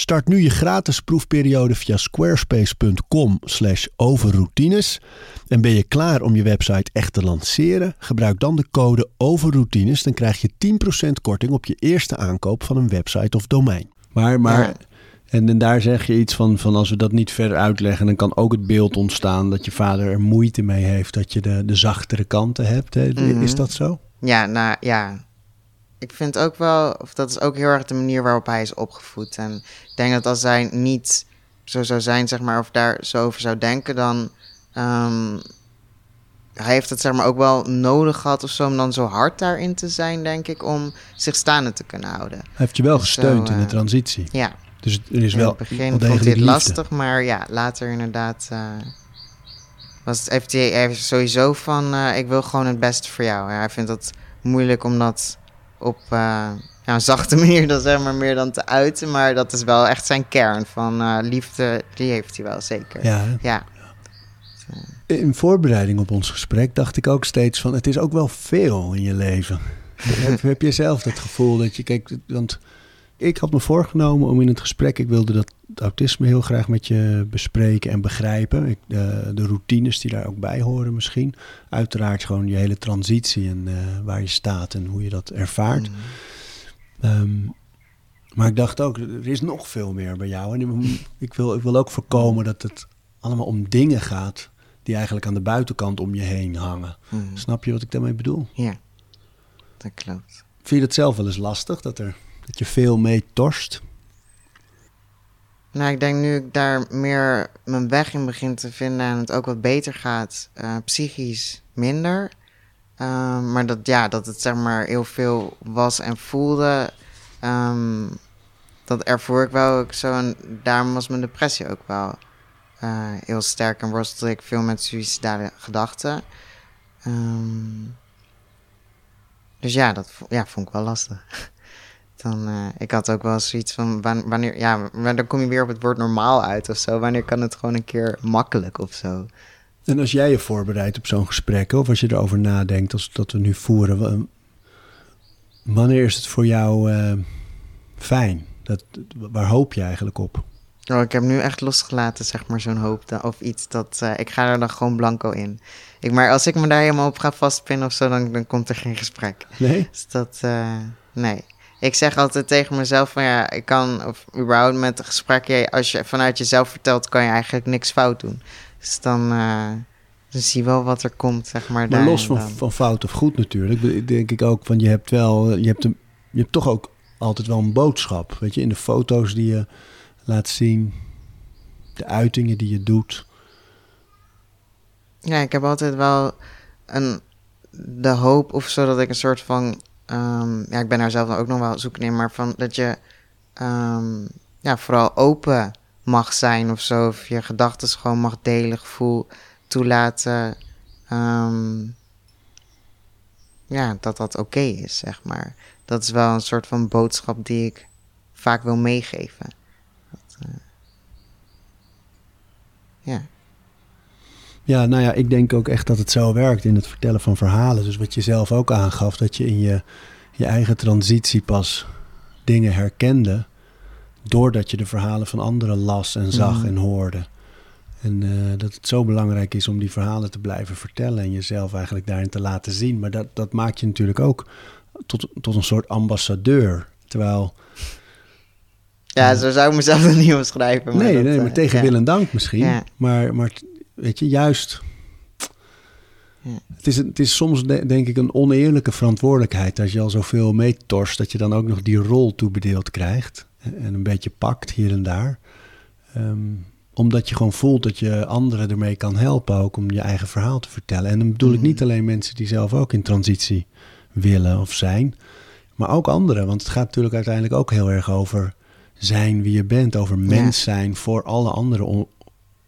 Start nu je gratis proefperiode via squarespace.com slash overroutines. En ben je klaar om je website echt te lanceren? Gebruik dan de code overroutines. Dan krijg je 10% korting op je eerste aankoop van een website of domein. Maar, maar ja. en, en daar zeg je iets van, van als we dat niet verder uitleggen... dan kan ook het beeld ontstaan dat je vader er moeite mee heeft... dat je de, de zachtere kanten hebt. Hè? Mm -hmm. Is dat zo? Ja, nou ja... ik vind ook wel, of dat is ook heel erg de manier waarop hij is opgevoed. En ik denk dat als hij niet zo zou zijn, zeg maar, of daar zo over zou denken, dan. ehm, hij heeft het zeg maar ook wel nodig gehad of zo om dan zo hard daarin te zijn, denk ik, om zich staande te kunnen houden. Hij heeft je wel Dus zo, gesteund in de eh, transitie. Ja, Dus er is in wel het begin vond hij het liefde. lastig, maar ja, later inderdaad eh, was het, heeft sowieso van, eh, ik wil gewoon het beste voor jou. Hij vindt het moeilijk om dat op eh, ja, een zachte <laughs> manier dan zeg maar meer dan te uiten, maar dat is wel echt zijn kern van eh, liefde, die heeft hij wel zeker. Ja, ja. In voorbereiding op ons gesprek dacht ik ook steeds van... het is ook wel veel in je leven. <laughs> heb, heb je zelf dat gevoel dat je... Kijk, want ik had me voorgenomen om in het gesprek... ik wilde dat autisme heel graag met je bespreken en begrijpen. Ik, de, de routines die daar ook bij horen misschien. Uiteraard gewoon je hele transitie en eh, waar je staat en hoe je dat ervaart. Mm. Ehm, maar ik dacht ook, er is nog veel meer bij jou. En ik wil, ik wil ook voorkomen dat het allemaal om dingen gaat die eigenlijk aan de buitenkant om je heen hangen. Mm. Snap je wat ik daarmee bedoel? Ja, dat klopt. Vind je dat zelf wel eens lastig, dat, er, dat je veel mee torst? Nou, ik denk nu ik daar meer mijn weg in begin te vinden en het ook wat beter gaat, eh, psychisch minder. Ehm, maar dat, ja, dat het zeg maar heel veel was en voelde. ehm, dat ervoor ik wel ook zo. En daarom was mijn depressie ook wel eh, heel sterk. En worstelde ik veel met suïcidale gedachten. Ehm, dus ja, dat ja, vond ik wel lastig. <laughs> Dan, eh, ik had ook wel zoiets van, wan- wanneer, ja, maar dan kom je weer op het woord normaal uit of zo. Wanneer kan het gewoon een keer makkelijk of zo? En als jij je voorbereidt op zo'n gesprek, of als je erover nadenkt, als dat we nu voeren, wa- wanneer is het voor jou eh, fijn? Dat, waar hoop je eigenlijk op? Oh, ik heb nu echt losgelaten, zeg maar, zo'n hoop of iets. Dat, eh, ik ga er dan gewoon blanco in. Ik, maar als ik me daar helemaal op ga vastpinnen of zo, dan, dan komt er geen gesprek. Nee? Dus dat, nee. Ik zeg altijd tegen mezelf van ja, ik kan, of überhaupt met een gesprek, als je vanuit jezelf vertelt, kan je eigenlijk niks fout doen. Dus dan, eh, dan zie je wel wat er komt, zeg maar. Los van, dan. van fout of goed natuurlijk, denk ik ook van je hebt wel, je hebt, een, je hebt toch ook altijd wel een boodschap. Weet je, in de foto's die je laat zien, de uitingen die je doet. Ja, ik heb altijd wel een, de hoop of zo dat ik een soort van. Ehm, ja, ik ben daar zelf dan ook nog wel zoeken in, maar van dat je ehm, ja, vooral open mag zijn of zo. Of je gedachten gewoon mag delen, gevoel toelaten. ehm, ja, dat dat oké is, zeg maar. Dat is wel een soort van boodschap die ik vaak wil meegeven. Dat, eh, ja. Ja, nou ja, ik denk ook echt dat het zo werkt in het vertellen van verhalen. Dus wat je zelf ook aangaf, dat je in je, je eigen transitie pas dingen herkende. Doordat je de verhalen van anderen las en zag Mhm. en hoorde. En eh, dat het zo belangrijk is om die verhalen te blijven vertellen en jezelf eigenlijk daarin te laten zien. Maar dat, dat maakt je natuurlijk ook tot, tot een soort ambassadeur. Terwijl, Ja, zo zou ik mezelf dan <laughs> niet omschrijven. nee, dat, nee, eh, maar tegen ja. wil en dank misschien. Ja. Maar, maar weet je, juist. Ja. Het, is, het is soms de- denk ik een oneerlijke verantwoordelijkheid. Als je al zoveel meetorst, dat je dan ook nog die rol toebedeeld krijgt. En en een beetje pakt hier en daar. Ehm, omdat je gewoon voelt dat je anderen ermee kan helpen ook om je eigen verhaal te vertellen. En dan bedoel ik Mhm. niet alleen mensen die zelf ook in transitie willen of zijn. Maar ook anderen. Want het gaat natuurlijk uiteindelijk ook heel erg over zijn wie je bent. Over mens zijn voor alle andere o-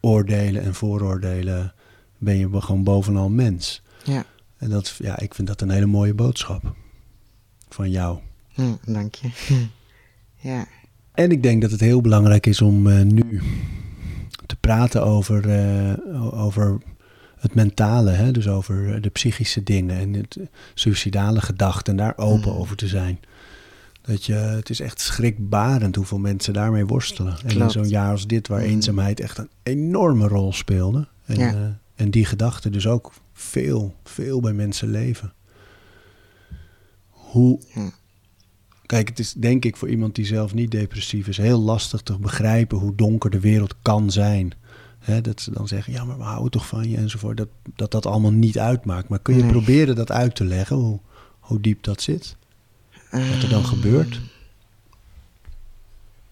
oordelen en vooroordelen. Ben je gewoon bovenal mens. Ja, En dat, ja, ik vind dat een hele mooie boodschap van jou. hm, dank je. <laughs> ja. En ik denk dat het heel belangrijk is om eh, nu te praten over, eh, over het mentale, hè? dus over de psychische dingen en het suïcidale gedachten en daar open Mm. over te zijn. Dat je, het is echt schrikbarend hoeveel mensen daarmee worstelen. En in zo'n jaar als dit, waar Mm. eenzaamheid echt een enorme rol speelde. En, Ja. eh, en die gedachten dus ook veel, veel bij mensen leven. Hoe, Hm. Kijk, het is denk ik voor iemand die zelf niet depressief is heel lastig te begrijpen hoe donker de wereld kan zijn. Hè, dat ze dan zeggen, ja, maar we houden toch van je enzovoort. Dat dat, dat allemaal niet uitmaakt. Maar kun je Nee. proberen dat uit te leggen, hoe, hoe diep dat zit? Wat er dan gebeurt?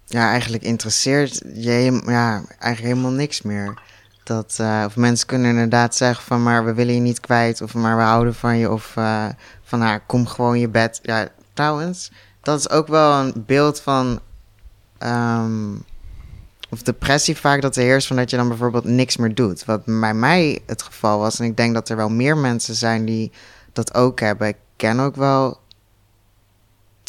Ja, eigenlijk interesseert je ja, eigenlijk helemaal niks meer. Dat, eh, of mensen kunnen inderdaad zeggen van, maar we willen je niet kwijt. Of maar we houden van je. Of eh, van, nou, kom gewoon je bed. Ja, trouwens, dat is ook wel een beeld van... ehm, of depressie vaak dat er heerst van dat je dan bijvoorbeeld niks meer doet. Wat bij mij het geval was. En ik denk dat er wel meer mensen zijn die dat ook hebben. Ik ken ook wel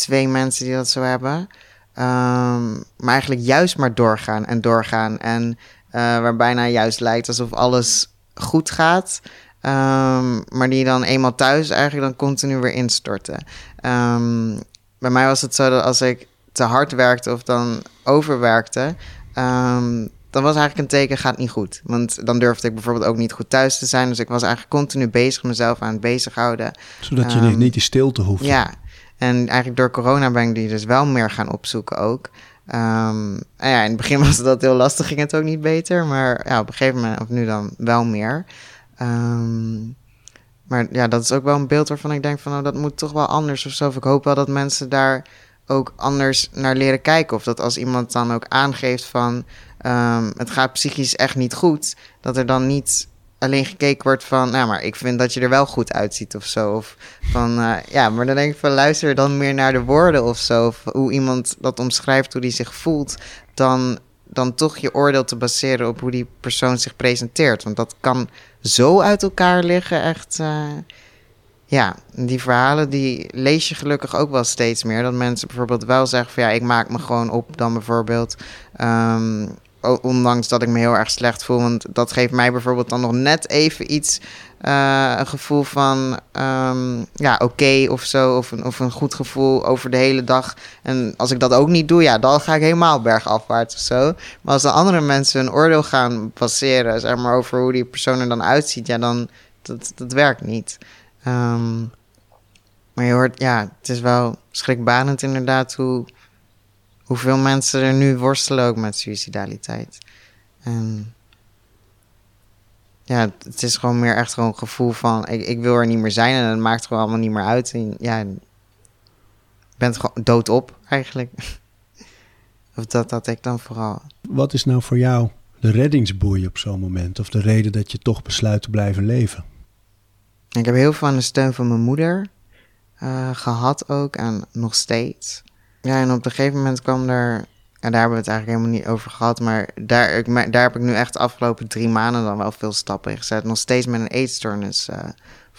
twee mensen die dat zo hebben. Ehm, maar eigenlijk juist maar doorgaan en doorgaan. En eh, waar bijna juist lijkt alsof alles goed gaat. Ehm, maar die dan eenmaal thuis eigenlijk dan continu weer instorten. Ehm, bij mij was het zo dat als ik te hard werkte of dan overwerkte... dan was eigenlijk een teken, gaat niet goed. Want dan durfde ik bijvoorbeeld ook niet goed thuis te zijn. Dus ik was eigenlijk continu bezig, mezelf aan het bezighouden. Zodat je niet die stilte hoeft. Ja, en eigenlijk door corona ben ik die dus wel meer gaan opzoeken ook. Ehm, ja, in het begin <laughs> was dat heel lastig, ging het ook niet beter. Maar ja, op een gegeven moment, of nu dan, wel meer. Ehm, maar ja, dat is ook wel een beeld waarvan ik denk van, oh, dat moet toch wel anders of zo. Of ik hoop wel dat mensen daar ook anders naar leren kijken. Of dat als iemand dan ook aangeeft van, ehm, het gaat psychisch echt niet goed, dat er dan niet alleen gekeken wordt van, nou, maar ik vind dat je er wel goed uitziet of zo. Of van, eh, ja, maar dan denk ik van, luister dan meer naar de woorden of zo. Of hoe iemand dat omschrijft, hoe die zich voelt, dan, dan toch je oordeel te baseren op hoe die persoon zich presenteert. Want dat kan zo uit elkaar liggen, echt. eh, ja, die verhalen die lees je gelukkig ook wel steeds meer. Dat mensen bijvoorbeeld wel zeggen van ja, ik maak me gewoon op dan bijvoorbeeld. ehm, ondanks dat ik me heel erg slecht voel. Want dat geeft mij bijvoorbeeld dan nog net even iets. eh, een gevoel van ehm, ja, oké of zo. Of een, of een goed gevoel over de hele dag. En als ik dat ook niet doe, ja, dan ga ik helemaal bergafwaarts of zo. Maar als de andere mensen een oordeel gaan baseren, zeg maar, over hoe die persoon er dan uitziet, ja, dan dat, dat werkt niet. Ehm, maar je hoort, ja, het is wel schrikbarend inderdaad hoe, hoeveel mensen er nu worstelen ook met suicidaliteit. En ja, het- is gewoon meer echt gewoon een gevoel van, ik, ik wil er niet meer zijn en het maakt gewoon allemaal niet meer uit. En ja, je bent gewoon doodop eigenlijk. <laughs> of dat had ik dan vooral. Wat is nou voor jou de reddingsboei op zo'n moment? Of de reden dat je toch besluit te blijven leven? Ik heb heel veel aan de steun van mijn moeder eh, gehad ook en nog steeds. Ja, en op een gegeven moment kwam er, en daar hebben we het eigenlijk helemaal niet over gehad, maar daar, ik, daar heb ik nu echt de afgelopen drie maanden dan wel veel stappen in gezet. Nog steeds met een eetstoornis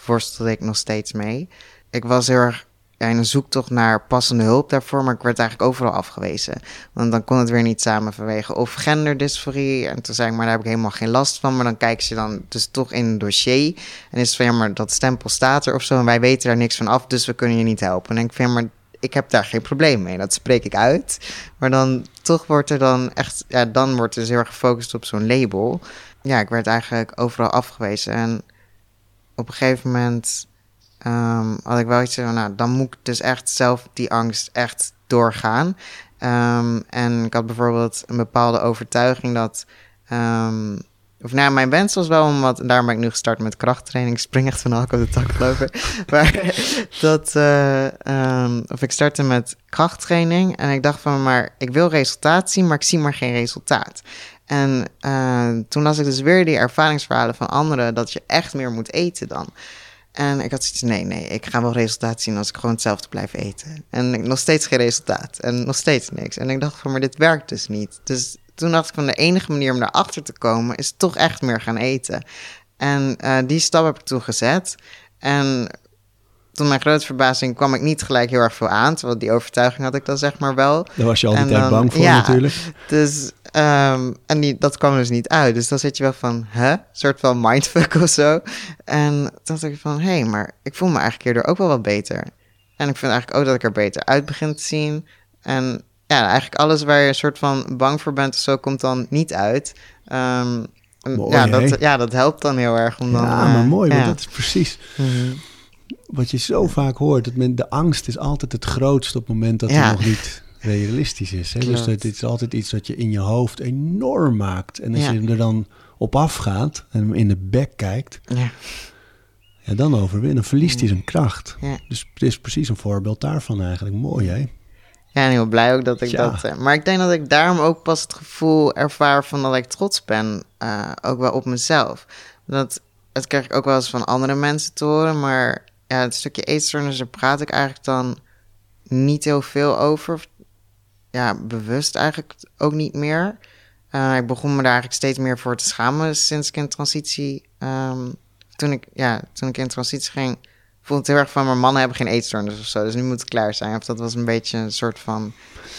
worstelde ik nog steeds mee. Ik was heel erg ja, een zoektocht naar passende hulp daarvoor, maar ik werd eigenlijk overal afgewezen. Want dan kon het weer niet samen vanwege of genderdysforie. En toen zei ik, maar daar heb ik helemaal geen last van. Maar dan kijken ze dan dus toch in een dossier. En is het van, ja, maar dat stempel staat er of zo. En wij weten daar niks van af, dus we kunnen je niet helpen. En ik ja, maar ik heb daar geen probleem mee. Dat spreek ik uit. Maar dan toch wordt er dan echt, ja, dan wordt er dus heel erg gefocust op zo'n label. Ja, ik werd eigenlijk overal afgewezen. En op een gegeven moment ehm, had ik wel iets van, nou, dan moet ik dus echt zelf die angst echt doorgaan. Ehm, en ik had bijvoorbeeld een bepaalde overtuiging dat. ehm, of nou, mijn wens was wel om wat. En daarom ben ik nu gestart met krachttraining. Ik spring echt van hak op de tak, geloof <laughs> maar dat. eh, ehm, of ik startte met krachttraining. En ik dacht van, maar ik wil resultaat zien, maar ik zie maar geen resultaat. En eh, toen las ik dus weer die ervaringsverhalen van anderen. dat je echt meer moet eten dan. En ik had zoiets, nee, nee, ik ga wel resultaat zien als ik gewoon hetzelfde blijf eten. En nog steeds geen resultaat. En nog steeds niks. En ik dacht van, maar dit werkt dus niet. Dus toen dacht ik van, de enige manier om daarachter te komen... is toch echt meer gaan eten. En eh, die stap heb ik toen gezet. En tot mijn grote verbazing kwam ik niet gelijk heel erg veel aan. Terwijl die overtuiging had ik dan zeg maar wel. Daar was je al die En tijd dan- bang voor ja. natuurlijk. Dus, ehm, en die, dat kwam dus niet uit. Dus dan zit je wel van, hè? Soort van mindfuck of zo. En toen dacht ik van, hé, hey, maar ik voel me eigenlijk hierdoor ook wel wat beter. En ik vind eigenlijk ook dat ik er beter uit begin te zien. En ja, eigenlijk alles waar je een soort van bang voor bent of zo, komt dan niet uit. Ehm, Mooi, ja, dat, ja, dat helpt dan heel erg om dan... ja, eh, maar mooi, ja. want dat is precies Mhm. wat je zo vaak hoort. Dat men, de angst is altijd het grootst op het moment dat Ja. het nog niet realistisch is. Hè? Dus dat, dit is altijd iets wat je in je hoofd enorm maakt. En als je er dan op afgaat en hem in de bek kijkt, Ja. Ja, dan overwinnen. Verliest hij zijn kracht. Ja. Dus het is precies een voorbeeld daarvan eigenlijk. Mooi, hè? Ja, en heel blij ook dat ik Ja. dat... eh, maar ik denk dat ik daarom ook pas het gevoel ervaar van dat ik trots ben. eh, ook wel op mezelf. Dat, dat krijg ik ook wel eens van andere mensen te horen. Maar ja, het stukje eetstoornis, daar praat ik eigenlijk dan niet heel veel over. Ja, bewust eigenlijk ook niet meer. Eh, ik begon me daar eigenlijk steeds meer voor te schamen sinds ik in transitie... ehm, toen, ik, ja, toen ik in transitie ging, voelde het heel erg van... maar mannen hebben geen eetstoornis of zo, dus nu moet het klaar zijn. Of dat was een beetje een soort van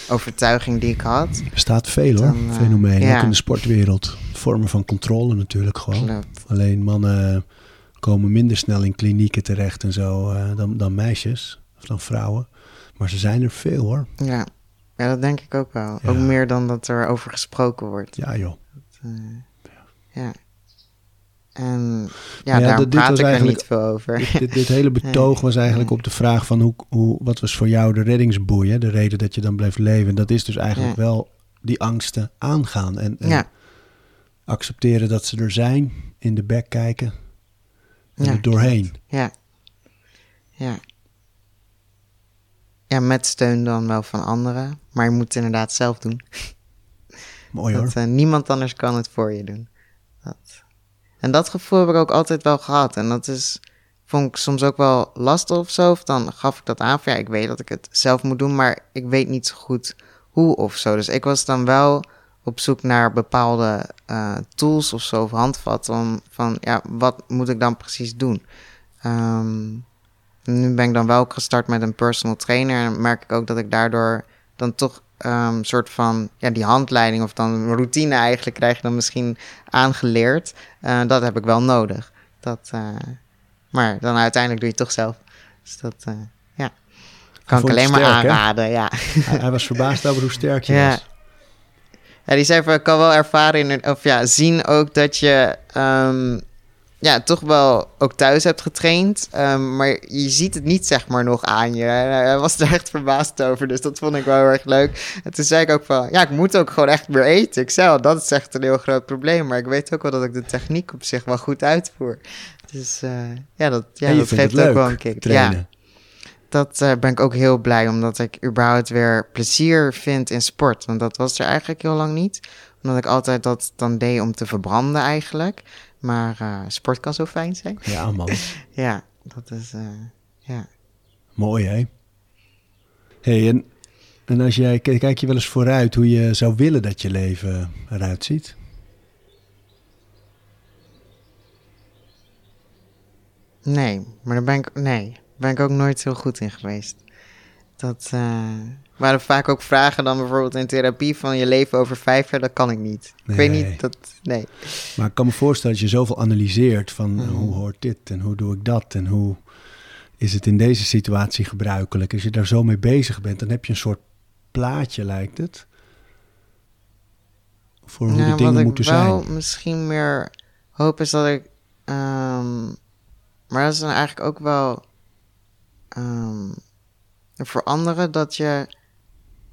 overtuiging die ik had. Er bestaat veel hoor, eh, fenomenen. ja. Ook in de sportwereld. Vormen van controle natuurlijk gewoon. Klopt. Alleen mannen komen minder snel in klinieken terecht en zo eh, dan, dan meisjes of dan vrouwen. Maar ze zijn er veel hoor. Ja. ja, dat denk ik ook wel. Ja. Ook meer dan dat er over gesproken wordt. Ja joh. Eh, ja. En ja, Maar ja, daar praat ik er niet veel over. Dit, dit, dit <laughs> hele betoog was eigenlijk op de vraag van hoe, hoe, wat was voor jou de reddingsboei, hè? de reden dat je dan bleef leven. Dat is dus eigenlijk Ja. wel die angsten aangaan en, en accepteren dat ze er zijn, in de bek kijken en er doorheen. Ja. Ja. Ja, met steun dan wel van anderen. Maar je moet het inderdaad zelf doen. Mooi <laughs> hoor. Dat, eh, niemand anders kan het voor je doen. Dat. En dat gevoel heb ik ook altijd wel gehad. En dat is, vond ik soms ook wel lastig of zo. Of dan gaf ik dat aan van ja, ik weet dat ik het zelf moet doen, maar ik weet niet zo goed hoe of zo. Dus ik was dan wel op zoek naar bepaalde eh, tools of zo, of handvatten. Om van ja, wat moet ik dan precies doen? Ehm, nu ben ik dan wel gestart met een personal trainer. En merk ik ook dat ik daardoor dan toch een soort van ja, die handleiding of dan een routine eigenlijk krijg je dan misschien aangeleerd. Eh, dat heb ik wel nodig. Dat, eh, maar dan uiteindelijk doe je het toch zelf. Dus dat eh, ja. kan ik alleen maar hè? aanraden. Ja. Hij, hij was verbaasd over hoe sterk je Ja. was. Ja, die zei van, ik kan wel ervaren, in, of ja, zien ook dat je ehm, ja, toch wel ook thuis hebt getraind. ehm, maar je ziet het niet, zeg maar, nog aan je. En Hij was er echt verbaasd over, dus dat vond ik wel heel erg leuk. En toen zei ik ook van, ja, ik moet ook gewoon echt meer eten. Ik zei al, dat is echt een heel groot probleem. Maar ik weet ook wel dat ik de techniek op zich wel goed uitvoer. Dus eh, ja, dat, ja, dat geeft leuk, ook wel een kick. trainen. Ja, dat eh, ben ik ook heel blij, omdat ik überhaupt weer plezier vind in sport. Want dat was er eigenlijk heel lang niet. Omdat ik altijd dat dan deed om te verbranden eigenlijk. Maar eh, sport kan zo fijn zijn. Ja, man. <laughs> Ja, dat is... eh, ja. Mooi, hè? hey, en, en als jij, kijk je wel eens vooruit hoe je zou willen dat je leven eruit ziet? Nee, maar daar ben ik, nee, daar ben ik ook nooit heel goed in geweest. Dat eh, waren vaak ook vragen dan bijvoorbeeld in therapie van je leven over vijf jaar. Dat kan ik niet. Ik weet niet, dat... Nee. Maar ik kan me voorstellen dat je zoveel analyseert van Mhm. hoe hoort dit en hoe doe ik dat en hoe is het in deze situatie gebruikelijk. Als je daar zo mee bezig bent, dan heb je een soort plaatje, lijkt het. Voor hoe de dingen wat moeten ik wel zijn. misschien meer hoop is dat ik. ehm, maar dat is dan eigenlijk ook wel. ehm, voor anderen dat je.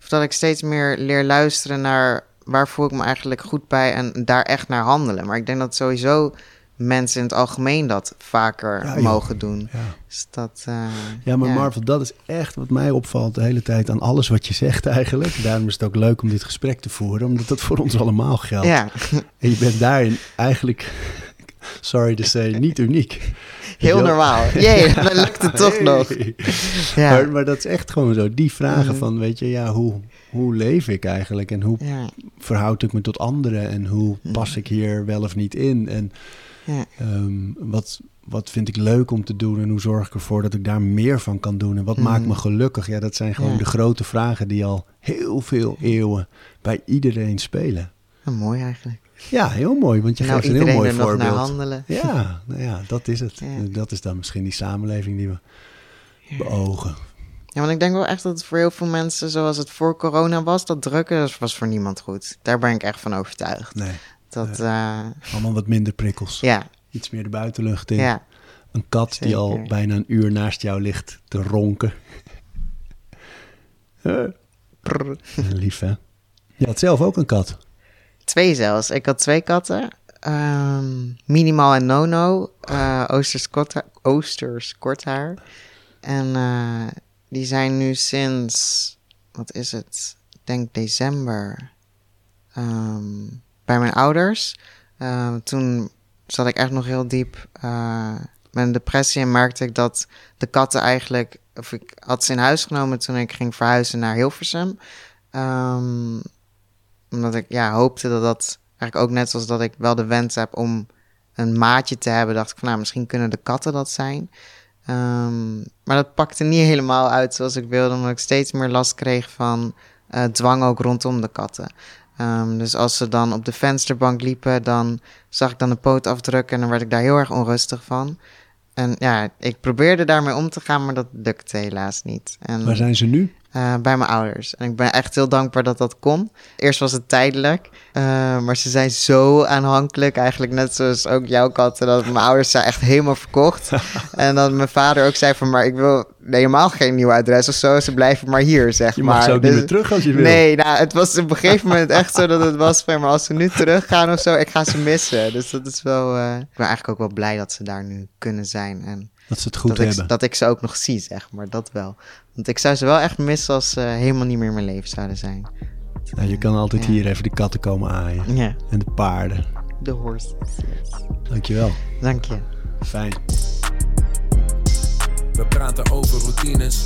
Of dat ik steeds meer leer luisteren naar waar voel ik me eigenlijk goed bij en daar echt naar handelen. Maar ik denk dat sowieso mensen in het algemeen dat vaker Ja, mogen doen. Ja. Dus dat. eh, ja, maar Marvel, dat is echt wat mij opvalt de hele tijd aan alles wat je zegt eigenlijk. Daarom is het ook leuk om dit gesprek te voeren, omdat dat voor ons allemaal geldt. Ja, En je bent daarin eigenlijk, <laughs> sorry to say, niet uniek. heel normaal. <laughs> Jee, dan lukt het <laughs> toch Hey. nog. Ja. Maar, maar dat is echt gewoon zo. Die vragen Mhm. van, weet je, ja, hoe, hoe leef ik eigenlijk? En hoe Ja, verhoud ik me tot anderen? En hoe pas ik hier wel of niet in? En ja. ehm, wat, wat vind ik leuk om te doen? En hoe zorg ik ervoor dat ik daar meer van kan doen? En wat maakt me gelukkig? Ja, dat zijn gewoon Ja. de grote vragen die al heel veel eeuwen bij iedereen spelen. Mooi eigenlijk. Ja, heel mooi, want je nou, geeft een heel mooi er nog naar voorbeeld. handelen. Ja, nou ja, dat is het. Ja. Dat is dan misschien die samenleving die we beogen. Ja, want ik denk wel echt dat het voor heel veel mensen, zoals het voor corona was, dat drukken was voor niemand goed. Daar ben ik echt van overtuigd. Nee, Dat, eh, allemaal wat minder prikkels. ja, Iets meer de buitenlucht in. ja, Een kat die al bijna een uur naast jou ligt te ronken. <laughs> Lief hè? Je had zelf ook een kat. Twee zelfs. Ik had twee katten. Um, Minimal en Nono, uh, Oosters, kort, Oosters Korthaar. En die zijn nu sinds, wat is het? Ik denk december um, bij mijn ouders. Uh, toen zat ik echt nog heel diep uh, met een depressie en merkte ik dat de katten eigenlijk, of ik had ze in huis genomen toen ik ging verhuizen naar Hilversum. Um, omdat ik ja, hoopte dat dat eigenlijk ook net zoals dat ik wel de wens heb om een maatje te hebben, dacht ik van nou, misschien kunnen de katten dat zijn. Um, maar dat pakte niet helemaal uit zoals ik wilde, omdat ik steeds meer last kreeg van uh, dwang ook rondom de katten. Um, dus als ze dan op de vensterbank liepen, dan zag ik dan de poot afdrukken en dan werd ik daar heel erg onrustig van. En ja, ik probeerde daarmee om te gaan, maar dat lukte helaas niet. En, Waar zijn ze nu? Uh, bij mijn ouders. En ik ben echt heel dankbaar dat dat kon. Eerst was het tijdelijk, uh, maar ze zijn zo aanhankelijk, eigenlijk net zoals ook jouw katten, dat mijn ouders zijn echt helemaal verkocht. <laughs> en dat mijn vader ook zei van, maar ik wil helemaal geen nieuw adres of zo, ze blijven maar hier, zeg je maar. mag zo ook Dus- niet meer terug als je wil. Nee, nou, het was op een gegeven moment echt zo dat het was van, maar als ze nu teruggaan of zo, ik ga ze missen. Dus dat is wel, uh, ik ben eigenlijk ook wel blij dat ze daar nu kunnen zijn en Dat ze het goed dat hebben. ik, dat ik ze ook nog zie, zeg maar, dat wel. Want ik zou ze wel echt missen als ze helemaal niet meer in mijn leven zouden zijn. Nou, je kan altijd Ja. hier even de katten komen aaien. Ja, En de paarden. de horses. Yes. Dankjewel. Dank je. Fijn. We praten over routines.